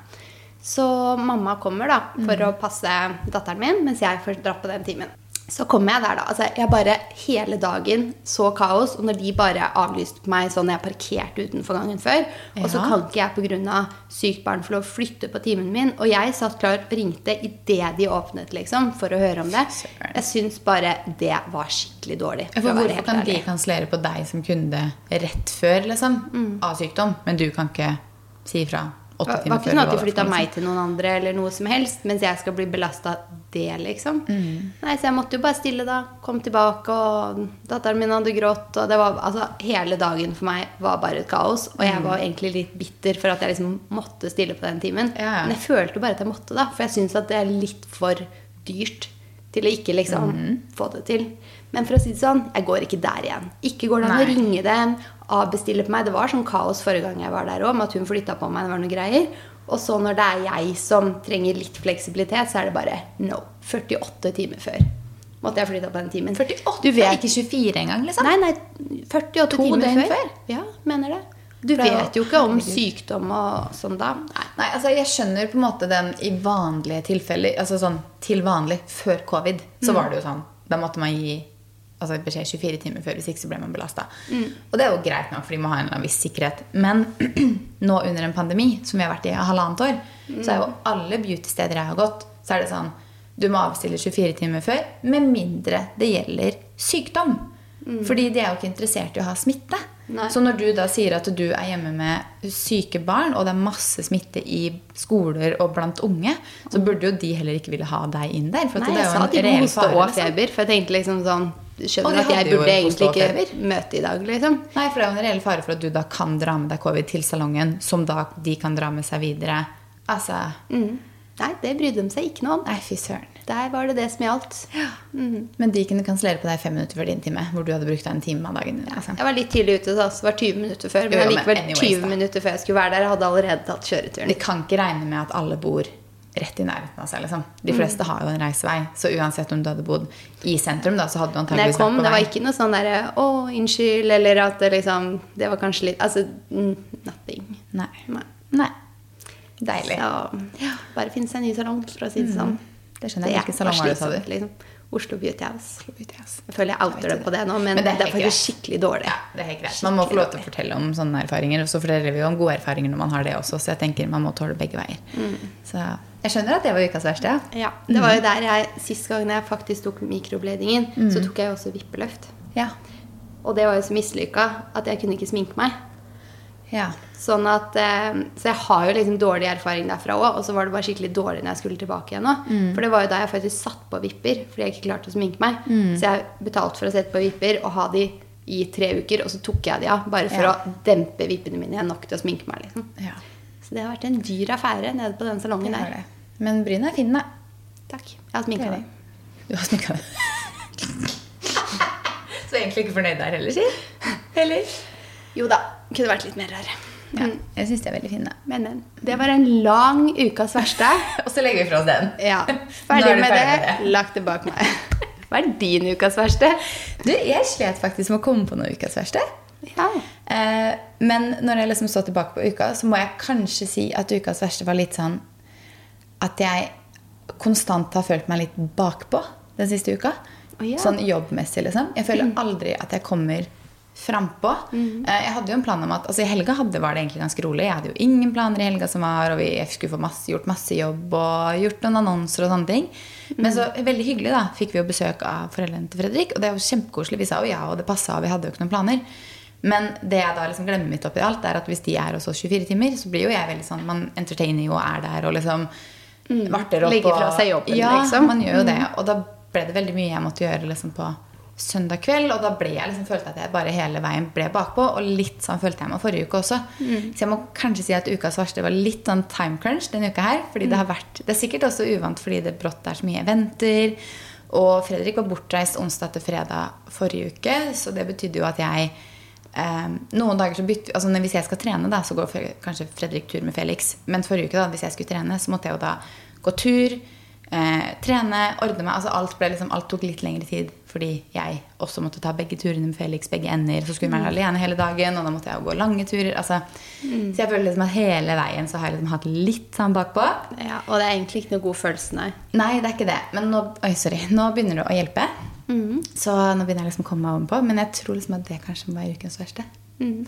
Så mamma kommer da for Mm. å passe datteren min mens jeg får dra på den timen. Så kommer jeg der, da. Altså, jeg bare hele dagen så kaos. Og når de bare avlyste på meg sånn jeg parkerte utenfor gangen før, og så kan ikke jeg pga. sykt barn få lov å flytte på timen min. Og jeg satt klar og ringte idet de åpnet, liksom, for å høre om det. Jeg syns bare det var skikkelig dårlig. For være hvorfor kan de kansellere på deg som kunde rett før liksom, Mm. av sykdom, men du kan ikke si ifra Det var ikke sånn at de flytta for meg til noen andre, eller noe som helst, mens jeg skal bli belasta det, liksom. Mm. Nei, Så jeg måtte jo bare stille, da. Kom tilbake, og datteren min hadde grått. Og det var, altså, hele dagen for meg var bare et kaos. Og Mm. jeg var egentlig litt bitter for at jeg liksom måtte stille på den timen. Ja, ja. Men jeg følte bare at jeg måtte, da. For jeg syns at det er litt for dyrt til å ikke liksom Mm. få det til. Men for å si det sånn, jeg går ikke der igjen. Ikke går det an å ringe dem, avbestille på meg. Det var sånn kaos forrige gang jeg var der òg, med at hun flytta på meg. Det var noen greier. Og så når det er jeg som trenger litt fleksibilitet, så er det bare no. 48 timer før måtte jeg flytta på den timen. 48? Du vet Ikke 24 engang, liksom? Nei, nei, 48 To timer før. før? Ja, mener det. Du er vet jo- jo ikke om Herregud. sykdom og sånn da. Nei. Nei, altså Jeg skjønner på en måte den i vanlige tilfeller Altså sånn til vanlig før covid, så Mm. var det jo sånn Da måtte man gi altså beskjed 24 timer før, hvis ikke så ble man belasta. Mm. Og det er jo greit nok, for de må ha en eller annen viss sikkerhet. Men nå under en pandemi, som vi har vært i halvannet år, så er jo Mm. alle beautysteder jeg har gått, så er det sånn Du må avstille 24 timer før, med mindre det gjelder sykdom. Fordi de er jo ikke interessert i å ha smitte. Mm. Nei. Så når du da sier at du er hjemme med syke barn, og det er masse smitte i skoler og blant unge, så burde jo de heller ikke ville ha deg inn der. For Nei, det er jo sa en at de hoste og liksom. feber. For jeg tenkte liksom sånn skjønner at jeg burde egentlig ikke møte i dag, liksom. Nei, for det er jo en reell fare for at du da kan dra med deg covid til salongen, som da de kan dra med seg videre. Altså Mm. Nei, det brydde de seg ikke noe om. Nei, fy søren. Der var det det som gjaldt. Men de kunne kansellere på deg fem minutter før din time, hvor du hadde brukt deg en time av dagen. din, Liksom. Jeg var litt tidlig ute, da, så det var 20 minutter før. Men Jo, jo, men anyways, 20 da. minutter før jeg skulle være der. Jeg hadde allerede tatt kjøreturen. De kan ikke regne med at alle bor rett i nærheten av seg. liksom. De Mm. fleste har jo en reisevei, så uansett om du hadde bodd i sentrum, da, så hadde du antakeligvis vært på det var ikke noe sånn derre 'Å, unnskyld', eller at det liksom Det var kanskje litt Altså, mm, nothing. Nei. Nei. Nei. Deilig. Så bare finn seg en ny salong, for å si det sånn. Det skjønner jeg. Hvilken salong var det, sa du? Liksom. Oslo Beauty House. Yes. Jeg føler jeg outer det på det nå, men, Men det er det er faktisk skikkelig dårlig. Ja, det er helt greit. Man må få lov til å fortelle om sånne erfaringer, og så forteller vi jo om gode erfaringer når man har det også, så jeg tenker man må tåle begge veier. Mm. Så jeg skjønner at det var ukas verste. ja. Det var jo der jeg Sist gang jeg faktisk tok mikrobladingen, så tok jeg jo også vippeløft. Ja. Og det var jo så mislykka at jeg kunne ikke sminke meg. ja. Sånn at, eh, så jeg har jo liksom dårlig erfaring derfra òg. Og så var det bare skikkelig dårlig når jeg skulle tilbake igjen nå. For det var jo da jeg faktisk satt på vipper fordi jeg ikke klarte å sminke meg. Så jeg betalte for å sette på vipper og ha de i tre uker, og så tok jeg de av. Bare for Ja. å dempe vippene mine nok til å sminke meg. liksom. ja. Så det har vært en dyr affære nede på den salongen der. Men bryna er fine, da. Takk. Jeg har sminka meg. Du har sminka deg. så egentlig ikke fornøyd der heller, si? Heller. Jo da. Kunne vært litt mer rar. Ja, Mm. jeg syns de er veldig fine. Men, men. Det var en lang ukas verste. Og så legger vi fra oss den. Ja. Ferdig er med ferdig det. det. Lagt det bak meg. Hva er din ukas verste? Du, jeg slet faktisk med å komme på noe ukas verste. Ja. Eh, men når jeg liksom så tilbake på uka, så må jeg kanskje si at ukas verste var litt sånn at jeg konstant har følt meg litt bakpå den siste uka. Oh, ja. Sånn jobbmessig, liksom. Jeg føler aldri at jeg kommer frampå. Mm. Eh, jeg hadde jo en plan om at altså I helga hadde, var det egentlig ganske rolig. Jeg hadde jo ingen planer i helga som var, og vi skulle få masse, gjort masse jobb og gjort noen annonser og sånne ting. Men så veldig hyggelig, da. Fikk vi jo besøk av foreldrene til Fredrik, og det var jo kjempekoselig. Vi sa jo ja, og det passa, og vi hadde jo ikke noen planer. Men det jeg da liksom glemmer midt oppi alt, er at hvis de er hos oss 24 timer, så blir jo jeg veldig sånn Man entertainer jo og er der og liksom varter opp. Legge fra seg jobben, ja, liksom. man gjør jo det. Og da ble det veldig mye jeg måtte gjøre liksom på søndag kveld. Og da ble jeg liksom, følte jeg at jeg bare hele veien ble bakpå. Og litt sånn følte jeg meg forrige uke også. Så jeg må kanskje si at ukas verste var litt sånn time crunch denne uka her. Fordi det har vært Det er sikkert også uvant fordi det brått er så mye eventer. Og Fredrik var bortreist onsdag til fredag forrige uke, så det betydde jo at jeg eh, noen dager så bytter, altså Hvis jeg skal trene, da, så går kanskje Fredrik tur med Felix. Men forrige uke, da, hvis jeg skulle trene, så måtte jeg jo da gå tur, eh, trene, ordne meg. altså alt, ble liksom, alt tok litt lengre tid fordi jeg også måtte ta begge turene med Felix, begge ender. Så skulle hun være alene hele dagen, og da måtte jeg jo gå lange turer. altså Så jeg føler liksom at hele veien så har jeg liksom hatt litt sånn bakpå. Ja, og det er egentlig ikke noe god følelse, nei. Nei, det er ikke det. Men nå, oi, sorry, nå begynner det å hjelpe. Så nå begynner jeg liksom å komme meg ovenpå. Men jeg tror liksom at det kanskje var ukens verste.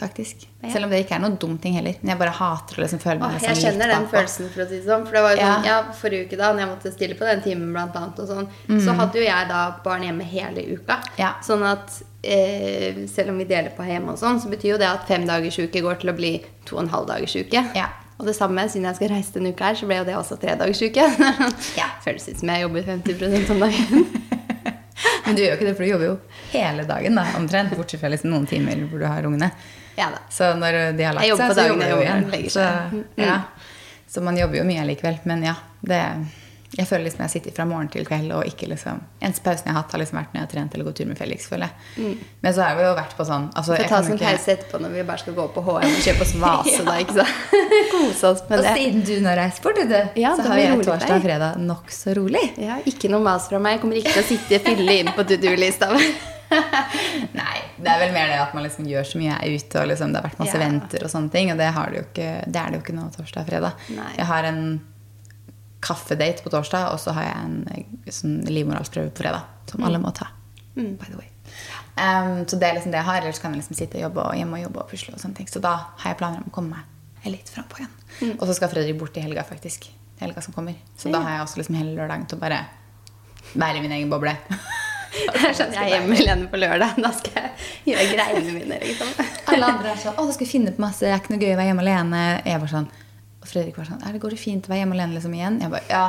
Faktisk. Ja. Selv om det ikke er noen dum ting heller. Men jeg bare hater å liksom føle meg Åh, jeg kjenner den følelsen, for å si det sånn. For det var jo sånn, Ja. ja, Forrige uke, da når jeg måtte stille på den timen, blant annet, og sånn, Mm. så hadde jo jeg da barn hjemme hele uka. Ja. Sånn at eh, selv om vi deler på hjemme og sånn, så betyr jo det at fem dagers uke går til å bli to og en halv dagers uke. Ja. Og det samme, siden jeg skal reise denne uka her, så ble jo det også tre dagers uke. Ja. Føles ut som jeg jobber 50% om dagen. Men du gjør jo ikke det, for du jobber jo hele dagen, da, omtrent. Bortsett fra liksom noen timer hvor du har ungene. ja. Så når de har lagt seg, så jobber du jo igjen. Så. Mm. ja. så man jobber jo mye likevel. Men ja, det jeg føler liksom jeg sitter fra morgen til kveld, og ikke liksom Eneste pausen jeg har hatt, har liksom vært når jeg har trent eller gått tur med Felix. føler jeg. Men så har vi jo vært på sånn altså, Vi får ta oss en pause etterpå når vi bare skal gå på HM og kjøpe oss vase, da, ikke sant? Kose oss med Og det. siden du nå reiser bort, du, Ja, så har vi jeg torsdag og fredag nokså rolig. Ja, ikke noe mas fra meg. Jeg kommer ikke til å sitte fylle inn på to do-lista. Nei, det er vel mer det at man liksom gjør så mye er ute, og liksom det har vært masse Ja. venter og sånne ting. Og det, har det, ikke, det er det jo ikke nå torsdag og fredag. Nei. Jeg har en kaffedate på torsdag, og så har jeg en eh, sånn livmorhalsprøve på fredag. Som alle må ta. By the way. Um, så det er liksom det jeg har. Ellers kan jeg liksom sitte og jobbe og hjemme og jobbe og pusle. og sånne ting. Så da har jeg planer om å komme meg litt frampå igjen. Og så skal Fredrik bort i helga, faktisk. Helga som kommer. Så da har jeg også liksom hele lørdagen til å bare være i min egen boble. Jeg skjønner jeg er hjemme alene på lørdag. Da skal jeg gjøre greiene mine. liksom. Alle andre er sånn 'Å, du skal finne på masse. Det er ikke noe gøy å være hjemme alene.' Jeg var sånn, Og Fredrik var sånn 'Er det Går det fint å være hjemme alene liksom igjen?' Jeg bare 'Ja,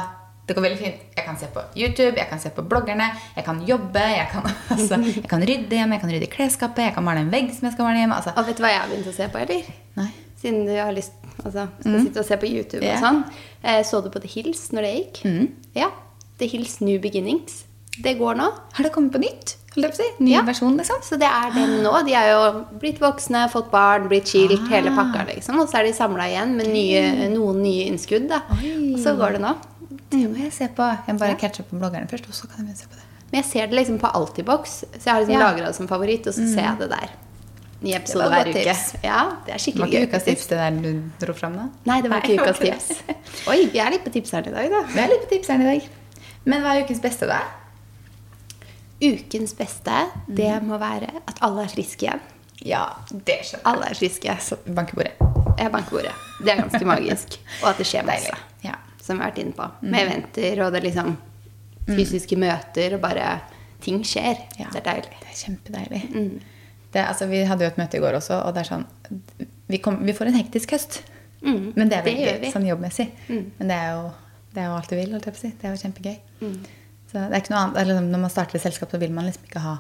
det går veldig fint. Jeg kan se på YouTube, jeg kan se på bloggerne, jeg kan jobbe, jeg kan, altså, jeg kan rydde hjemme, jeg kan rydde klesskapet, jeg kan male en vegg som jeg skal male hjemme.' Altså, Og vet du hva jeg har begynt å se på, eller? nei. Siden du har lyst altså, skal sitte og se på YouTube yeah. og sånn. Eh, Så du på The Hills når det gikk? Ja. The Hills New Beginnings. Det går nå. Har det kommet på nytt? Ny Ja. versjon, liksom? Så det er den nå. De er jo blitt voksne, fått barn, blitt skilt, hele pakka, liksom. Og så er de samla igjen med nye, noen nye innskudd, da. Oi. Og så går det nå. Det må jeg se på. Jeg må bare catche opp på bloggerne først, og så kan jeg begynne å se på det. Men jeg ser det liksom på Altibox, så jeg har liksom Ja. lagra det som favoritt, og så ser jeg det der. Ny episode Det hver uke. tips. Ja, det er Det gøy. var ikke ukas tips, det der du dro fram da? Nei, det var ikke ukas tips. Oi, vi er litt på tipseren i dag, da. Vi er litt på tipseren i dag. Men hva er ukens beste, da? Ukens beste, det må være at alle er friske igjen. Ja, det skjønner jeg. Alle er friske. Så bankebordet. Jeg banker bordet. Det er ganske magisk. Og at det skjer masse. Ja. Som vi har vært inne på. Med eventer og det liksom fysiske møter og bare Ting skjer. Ja, Det er deilig. Det er kjempedeilig. Det, altså, vi hadde jo et møte i går også, og det er sånn Vi, kom, vi får en hektisk høst. Mm, Men det er veldig det sånn jobbmessig. Men det er, jo, det er jo alt du vil. Det er jo kjempegøy. Så det er ikke noe annet, eller Når man starter et selskap, så vil man liksom ikke ha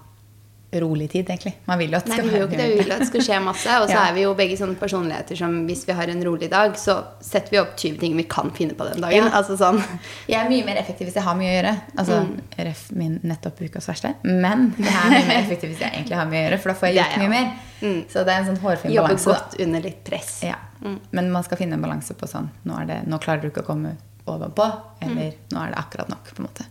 rolig tid, egentlig. Man vil jo at det Nei, vi jo det. Vi vil at det skal skje masse. Og så Ja. er vi jo begge sånne personligheter som hvis vi har en rolig dag, så setter vi opp 20 ting vi kan finne på den dagen. Ja. Altså sånn Jeg er mye mer effektiv hvis jeg har mye å gjøre. Altså, Mm. Ref min nettopp ukas verste. Men jeg er mye mer effektiv hvis jeg egentlig har mye å gjøre, for da får jeg gjort mye mer. mer. Så det er en sånn hårfin balanse. Jobber godt under litt press. Ja. Men man skal finne en balanse på sånn nå, er det, nå klarer du ikke å komme overpå, eller nå er det akkurat nok. på en måte.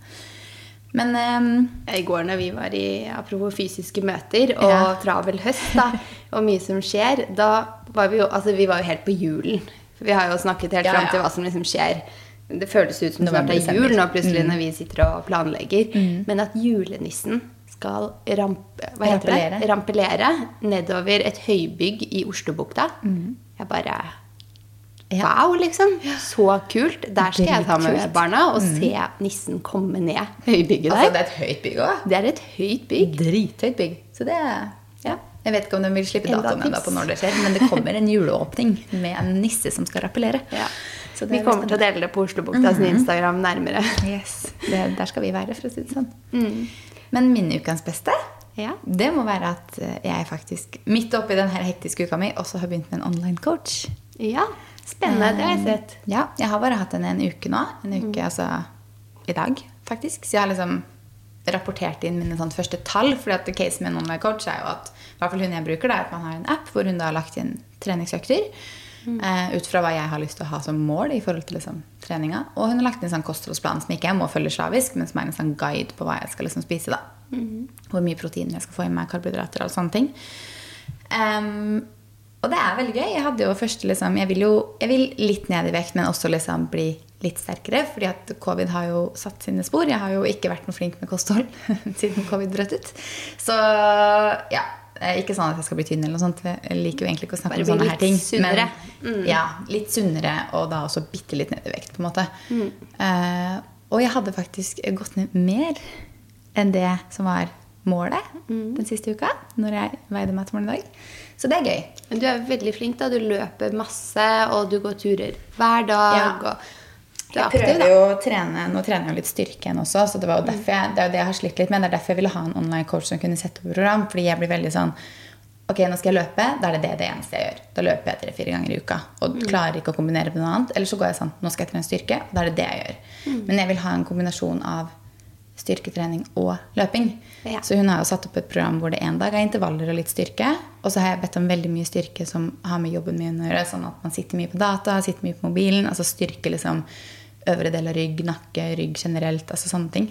Men um, I går når vi var i apropos fysiske møter og Ja. travel høst, da, og mye som skjer, da var vi jo altså vi var jo helt på julen. For vi har jo snakket helt Ja, fram til hva som liksom skjer. Det føles ut som det snart er jul nå plutselig når vi sitter og planlegger. Men at julenissen skal ramp, Rampelere. rampelere nedover et høybygg i Oslobukta. Jeg bare. Wow, liksom. Så kult. Der skal jeg ta med barna og se nissen komme ned høybygget der. altså, det er et høyt bygg òg. Det er et høyt bygg. Drithøyt bygg. Så det Ja. Jeg vet ikke om de vil slippe datoen ennå på når det skjer, men det kommer en juleåpning med en nisse som skal rappellere. Ja. Vi er kommer til å dele det på Oslobukta sin Instagram nærmere. Yes, det, Der skal vi være, for å si det sånn. Men min ukens beste, Ja. det må være at eh, jeg faktisk midt oppi den her hektiske uka mi også har begynt med en online coach. ja. Spennende. Det har jeg sett. Ja, jeg har bare hatt den en uke nå. En uke, altså i dag, faktisk. Så jeg har liksom rapportert inn mine sånn første tall. fordi at casen med noen med coach er jo at i hvert fall hun jeg bruker, det er at man har en app hvor hun da har lagt inn treningsøkter. eh, ut fra hva jeg har lyst til å ha som mål i forhold til liksom, treninga. Og hun har lagt inn en sånn kostholdsplan som ikke jeg må følge slavisk, men som er en sånn guide på hva jeg skal liksom spise. da. Hvor mye protein jeg skal få i meg, karbohydrater og sånne ting. Em, og det er veldig gøy. Jeg hadde jo først liksom, jeg vil jo jeg vil litt ned i vekt, men også liksom bli litt sterkere. fordi at covid har jo satt sine spor. Jeg har jo ikke vært noe flink med kosthold siden covid brøt ut. Så ja. er Ikke sånn at jeg skal bli tynn, eller noe sånt. Jeg liker jo egentlig ikke å snakke om sånne her litt ting. sunnere. Men, ja, litt sunnere, og da også bitte litt ned i vekt, på en måte. Mm. Uh, og jeg hadde faktisk gått ned mer enn det som var målet Mm. den siste uka. Når jeg veide meg til dag. Så det er gøy. Men du er veldig flink. da. Du løper masse, og du går turer hver dag. Ja. Jeg aktiv, prøver da. jo å trene Nå trener jeg jo litt styrke igjen også, så det var jo derfor jeg, det er jo det jeg har slitt litt med. Det er derfor jeg ville ha en online coach som kunne sette opp program. Fordi jeg blir veldig sånn Ok, nå skal jeg løpe. Da er det det, det eneste jeg gjør. Da løper jeg tre-fire ganger i uka. Og klarer ikke å kombinere med noe annet. Eller så går jeg sånn Nå skal jeg trene styrke. Da er det det jeg gjør. Men jeg vil ha en kombinasjon av styrketrening og løping. Ja. Så hun har jo satt opp et program hvor det en dag er intervaller og litt styrke. Og så har jeg bedt om veldig mye styrke som har med jobben min å gjøre. Sånn at man sitter mye på data, sitter mye på mobilen. Altså styrke liksom øvre del av rygg, nakke, rygg generelt. Altså sånne ting.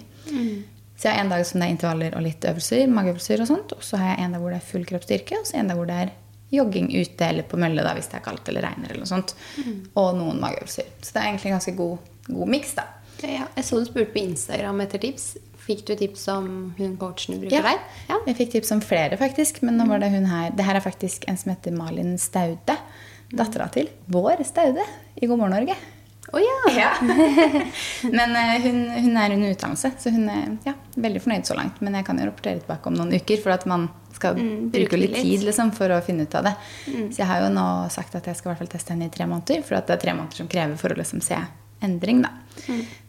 Så jeg har en dag som det er intervaller og litt øvelser, mageøvelser og sånt. Og så har jeg en dag hvor det er full kroppsstyrke, og så en dag hvor det er jogging ute eller på mølle da, hvis det er kaldt eller regner eller noe sånt. Og noen mageøvelser. Så det er egentlig en ganske god, god miks, da. Ja, jeg så du spurte på Instagram etter tips. Fikk du tips om hun coachen du bruker der? Ja. Jeg fikk tips om flere, faktisk. Men nå var det hun her. Det her er faktisk en som heter Malin Staude. Dattera til vår Staude i God morgen Norge. Å ja. Men eh, hun, hun er under utdannelse, så hun er ja, veldig fornøyd så langt. Men jeg kan jo rapportere tilbake om noen uker, for at man skal Mm, bruke litt litt. tid liksom, for å finne ut av det. Så jeg har jo nå sagt at jeg skal i hvert fall teste henne i tre måneder, for at det er tre måneder som krever for å liksom se endring. Da.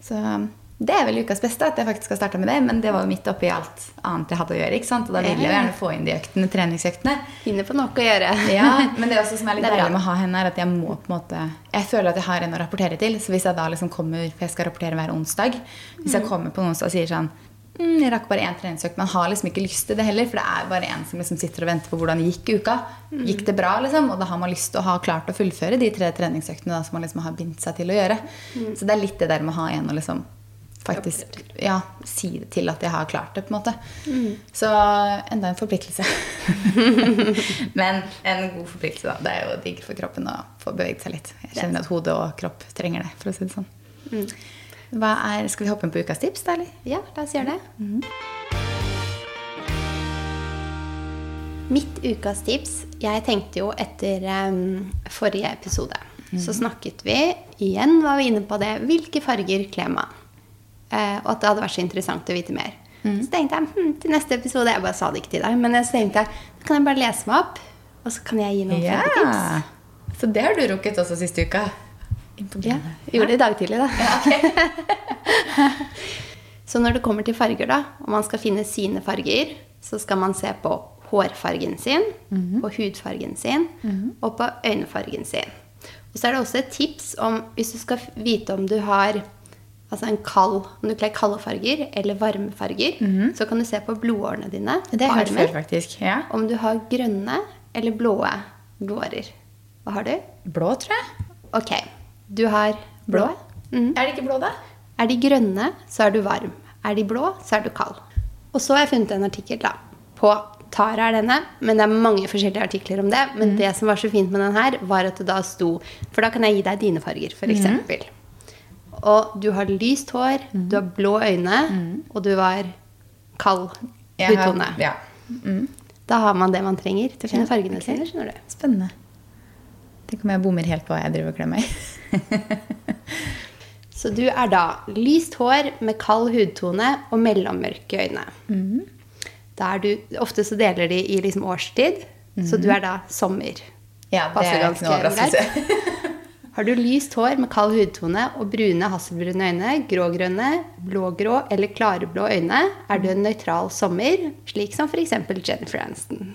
Så det er vel ukas beste, at jeg faktisk har starta med det. Men det var jo midt oppi alt annet jeg hadde å gjøre. ikke sant? Og da ville jeg gjerne få inn de øktene, treningsøktene. Finner på noe å gjøre. Ja, men det er også som er litt deilig med å ha henne, er at jeg må på en måte Jeg føler at jeg har en å rapportere til. Så hvis jeg da liksom kommer For jeg skal rapportere hver onsdag. Hvis Mm. jeg kommer på en onsdag og sier sånn mm, Jeg rakk bare én treningsøkt. Man har liksom ikke lyst til det heller, for det er bare en som liksom sitter og venter på hvordan det gikk i uka. Mm. Gikk det bra, liksom? Og da har man lyst til å ha klart å fullføre de tre treningsøktene da, som man liksom har bindt seg til å gjøre. Mm. Så det er litt det der med å ha en å liksom faktisk ja, si det til at jeg har klart det, på en måte. Mm. Så enda en forpliktelse. Men en god forpliktelse, da. Det er jo digg for kroppen å få beveget seg litt. Jeg kjenner at hode og kropp trenger det, for å si det sånn. Mm. Er, skal vi hoppe inn på ukas tips, da, eller? Ja, la oss gjøre det. Mitt ukas tips Jeg tenkte jo etter um, forrige episode så snakket vi igjen var vi inne på det. Hvilke farger kler man? Uh, og at det hadde vært så interessant å vite mer. Så tenkte jeg hm, til neste episode Jeg bare sa det ikke til deg, men så tenkte jeg, kan jeg bare lese meg opp, og så kan jeg gi noen Ja! tips. Så det har du rukket også siste uka. Ja, Imponerende. jeg gjorde det i dag tidlig, da. Så når det kommer til farger, da, og man skal finne sine farger, så skal man se på hårfargen sin, på hudfargen sin og på øynefargen sin. Og så er det også et tips om hvis du skal vite om du har altså en kald, om du kler kalde farger eller varme farger, så kan du se på blodårene dine. Det har jeg hørt faktisk. Ja. Om du har grønne eller blåe blodårer. Hva har du? Blå, tror jeg. Ok, du har blå. Mm. Er de ikke blå, da? Er de grønne, så er du varm. Er de blå, så er du kald. Og så har jeg funnet en artikkel da, på Tara er denne, men det er mange forskjellige artikler om det. Men det som var så fint med den her, var at det da sto For da kan jeg gi deg dine farger, f.eks. Og du har lyst hår, du har blå øyne, og du var kald hudtone. Ja. Da har man det man trenger til å finne fargene sine. skjønner du. Spennende. Tenk om jeg bommer helt på hva jeg driver og klemmer i. Så du er da lyst hår med kald hudtone og mellommørke øyne. Da er du, ofte så deler de i liksom årstid. Så du er da sommer. Ja, det Passer er ikke noe overraskelse. Har du lyst hår med kald hudtone og brune hasselbrune øyne, grågrønne, blågrå eller klareblå øyne, er du en nøytral sommer, slik som f.eks. Jennifer Aniston.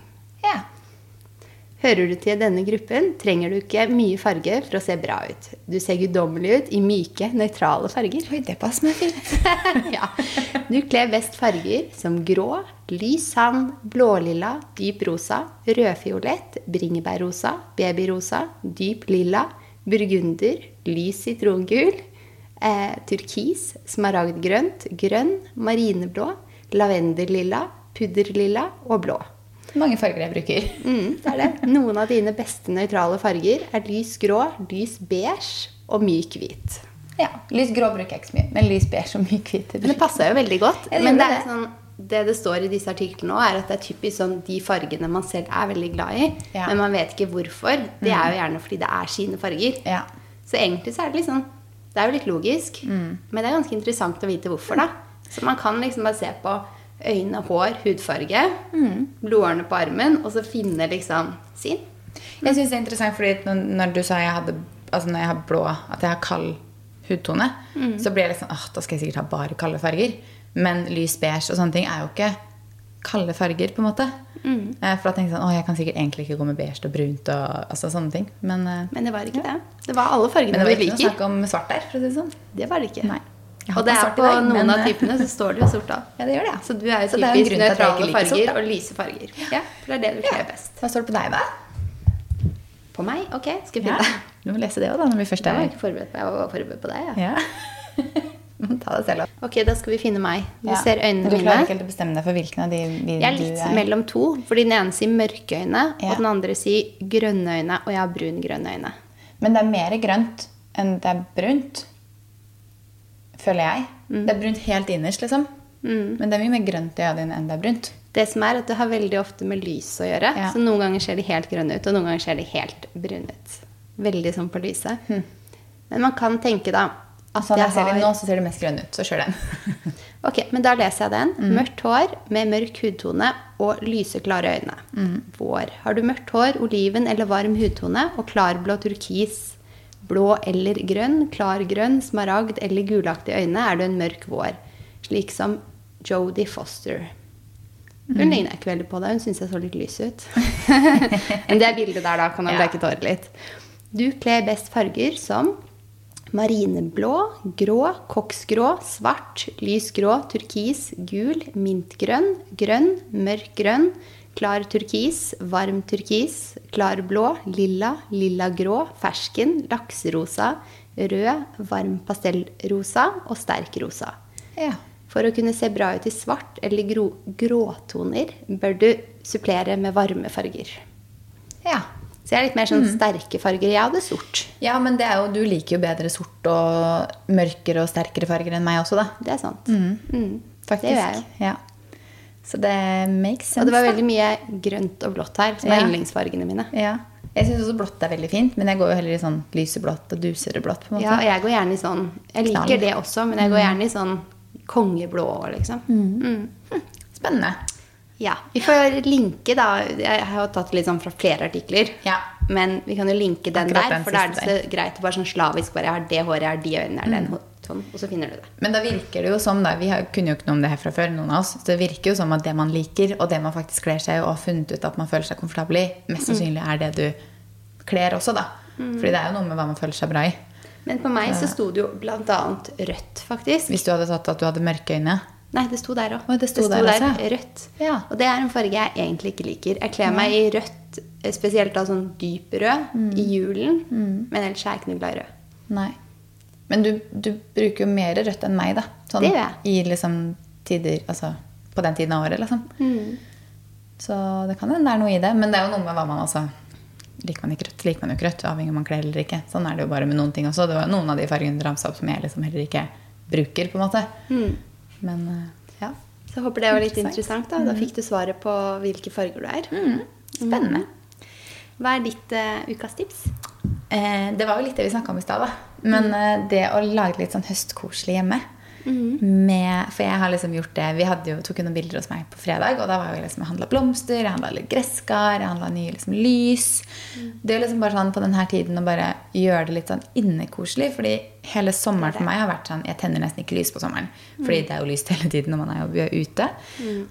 Hører du til denne gruppen, trenger du ikke mye farge for å se bra ut. Du ser guddommelig ut i myke, nøytrale farger. Oi, det passer meg fint. ja. Du kler best farger som grå, lys sand, blålilla, dyp rosa, rødfiolett, bringebærrosa, babyrosa, dyp lilla, burgunder, lys sitrongul, eh, turkis, smaragdgrønt, grønn, marineblå, lavenderlilla, pudderlilla og blå. Mange farger jeg bruker. Mm, det er det. Noen av dine beste nøytrale farger er lys grå, lys beige og myk hvit. Ja, Lys grå bruker jeg ikke så mye, men lys beige og myk hvit. Men det passer jo veldig godt. Det Men det, er det. sånn, det det står i disse artiklene nå, er at det er typisk sånn de fargene man selv er veldig glad i, Ja. men man vet ikke hvorfor. Det er jo gjerne fordi det er sine farger. Ja. Så egentlig så er det litt sånn Det er jo litt logisk, Mm. men det er ganske interessant å vite hvorfor, da. Så man kan liksom bare se på øyne, hår, hudfarge, Mm. blodårene på armen, og så finne liksom sin. Jeg syns det er interessant, fordi når, du sa jeg hadde Altså når jeg har blå, at jeg har kald hudtone, så blir jeg sånn åh, da skal jeg sikkert ha bare kalde farger. Men lys beige og sånne ting er jo ikke kalde farger, på en måte. Mm. For da tenkte jeg sånn, å, jeg kan sikkert egentlig ikke gå med beige og brunt og altså, sånne ting. Men, eh, Men det var ikke det. Det var alle fargene vi liker. men det var ikke noe snakk om svart der, for å si det sånn. Det var det ikke. Nei. Jeg Og det er på deg, noen men, av eh, typene så står det jo sort av. Ja, det gjør det, ja. Så du er jo det typisk jeg ikke nøytrale farger sort, og lyse farger. Ja, for det er det du kler best. Hva står det på deg, da? På meg? Ok, skal vi Ja. finne. Du må lese det òg, da, når vi først Jeg var er ikke forberedt på Jeg var forberedt på deg. Ja. Ja. Ta det selv opp. Ok, da skal vi finne meg. Du Ja. ser øynene Du klarer mine. ikke helt å bestemme deg for hvilken av de vi, Jeg er litt er. mellom to, For den ene sier mørke øyne, Ja. og den andre sier grønne øyne, og jeg har brun-grønne øyne. Men det er mer grønt enn det er brunt, føler jeg. Mm. Det er brunt helt innerst, liksom. Men det er mye mer grønt i øya dine enn det er brunt. Det som er at det har veldig ofte med lys å gjøre. Ja. Så noen ganger ser de helt grønne ut, og noen ganger ser de helt brune ut. Veldig sånn på lyset. Men man kan tenke da at Sånn jeg jeg ser har de nå, så ser det mest grønn ut. Så kjør den. Ok, men da leser jeg den. Mørkt hår med mørk hudtone og lyseklare øyne. Vår. Har du mørkt hår, oliven eller varm hudtone og klarblå turkis, blå eller grønn, klargrønn, smaragd eller gulaktige øyne, er du en mørk vår. Slik som Jodie Foster. Hun ligner ikke veldig på deg. Hun syns jeg så litt lys ut. men det bildet der, da, kan man Ja. tårer litt. Du kler best farger som Marineblå, grå, koksgrå, svart, lysgrå, turkis, gul, mintgrønn, grønn, mørk grønn, klar turkis, varm turkis, klar blå, lilla, lilla grå, fersken, lakserosa, rød, varm pastellrosa og sterk rosa. Ja. For å kunne se bra ut i svart eller gro gråtoner bør du supplere med varme farger. ja. Så jeg er litt mer sånn sterke farger. Jeg hadde sort. Ja, men det jo, du liker jo bedre sort og mørkere og sterkere farger enn meg også, da. Det er sant. Mm. Faktisk. Det gjør jeg jo. Ja. Så det makes sense. Og det var veldig mye grønt og blått her, som er Ja. yndlingsfargene mine. Ja. Jeg syns også blått er veldig fint, men jeg går jo heller i sånn lyseblått og dusere blått. på en måte. Ja, og jeg går gjerne i sånn Jeg liker Knall. det også, men jeg går gjerne i sånn kongeblå, liksom. Mm. Spennende. Ja. Vi får linke, da. Jeg har jo tatt litt sånn fra flere artikler. Ja. Men vi kan jo linke den Akkurat der, for da er det så greit å bare sånn slavisk bare Jeg har det håret, jeg har de øynene, jeg har den Mm. Sånn, og så finner du det. Men da virker det jo som, da, vi har, kunne jo ikke noe om det her fra før, noen av oss, så det virker jo som at det man liker, og det man faktisk kler seg i og har funnet ut at man føler seg komfortabel i, mest sannsynlig er det du kler også, da. Fordi det er jo noe med hva man føler seg bra i. Men på meg så sto det jo annet rødt, faktisk. Hvis du hadde tatt at du hadde mørke øyne. Nei, det sto der òg. Oi, det sto der der rødt. Ja. Og det er en farge jeg egentlig ikke liker. Jeg kler meg i rødt, eh, spesielt da sånn dyp rød, Mm. i julen. Men ellers er jeg ikke noe glad i rød. Nei. Men du, du bruker jo mer rødt enn meg, da. Sånn, Det gjør jeg. I liksom tider Altså på den tiden av året, liksom. Mm. Så det kan hende det er noe i det. Men det er jo noe med hva man altså Liker man ikke rødt, liker man jo ikke rødt. Avhengig av om man kler eller ikke. Sånn er det jo bare med noen ting også. Det var noen av de fargene du ramsa opp som jeg liksom heller ikke bruker, på en måte. Mm. Men eh, Ja. Så jeg håper det var litt Interessant. interessant. Da Da fikk du svaret på hvilke farger du er. Mm. spennende. Hva er ditt uh, ukas tips? Eh, det var jo litt det vi snakka om i stad, da. Men eh, det å lage litt sånn høstkoselig hjemme. Med, for jeg har liksom gjort det Vi jo, tok jo noen bilder hos meg på fredag, og da var jeg liksom, jeg handla blomster, jeg handla litt gresskar, jeg handla nye liksom, lys. Det er liksom bare sånn på denne tiden å bare gjøre det litt sånn innekoselig. fordi hele sommeren for meg har vært sånn Jeg tenner nesten ikke lys på sommeren. Fordi det er jo lyst hele tiden når man er jo ute.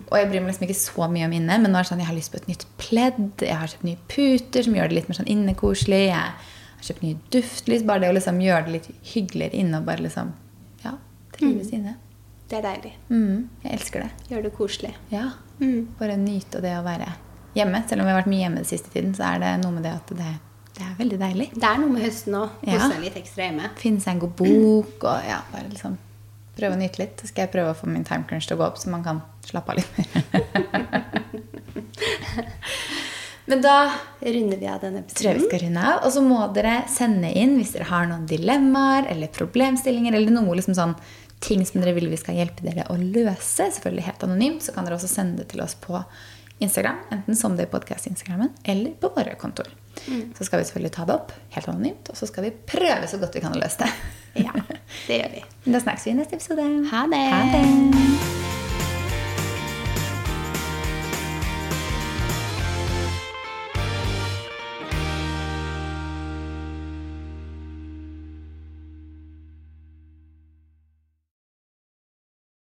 Og jeg bryr meg liksom ikke så mye om inne, men nå er det sånn jeg har lyst på et nytt pledd. Jeg har kjøpt nye puter som gjør det litt mer sånn innekoselig. Jeg har kjøpt nye duftlys. Bare det å liksom gjøre det litt hyggeligere inne og bare liksom Ja, mm. sine. Det er deilig. Mm, jeg elsker det. Gjør det koselig. Ja. Bare nyte det å være hjemme. Selv om vi har vært mye hjemme den siste tiden, så er det noe med det at det, det er veldig deilig. Det er noe med høsten òg. Kose seg litt ekstra hjemme. Finne seg en god bok og ja, bare liksom prøve å nyte litt. Så skal jeg prøve å få min time crunch til å gå opp, så man kan slappe av litt mer. Men da Runder vi av denne tror jeg vi skal runde av. Og så må dere sende inn hvis dere har noen dilemmaer eller problemstillinger eller noe liksom sånn ting som dere vil vi skal hjelpe dere å løse. Selvfølgelig helt anonymt. Så kan dere også sende det til oss på Instagram. Enten som det er podkast-instagrammen eller på våre kontor. Så skal vi selvfølgelig ta det opp helt anonymt, og så skal vi prøve så godt vi kan å løse det. Ja, det gjør vi. Da snakkes vi i neste episode. Ha det. Ha det.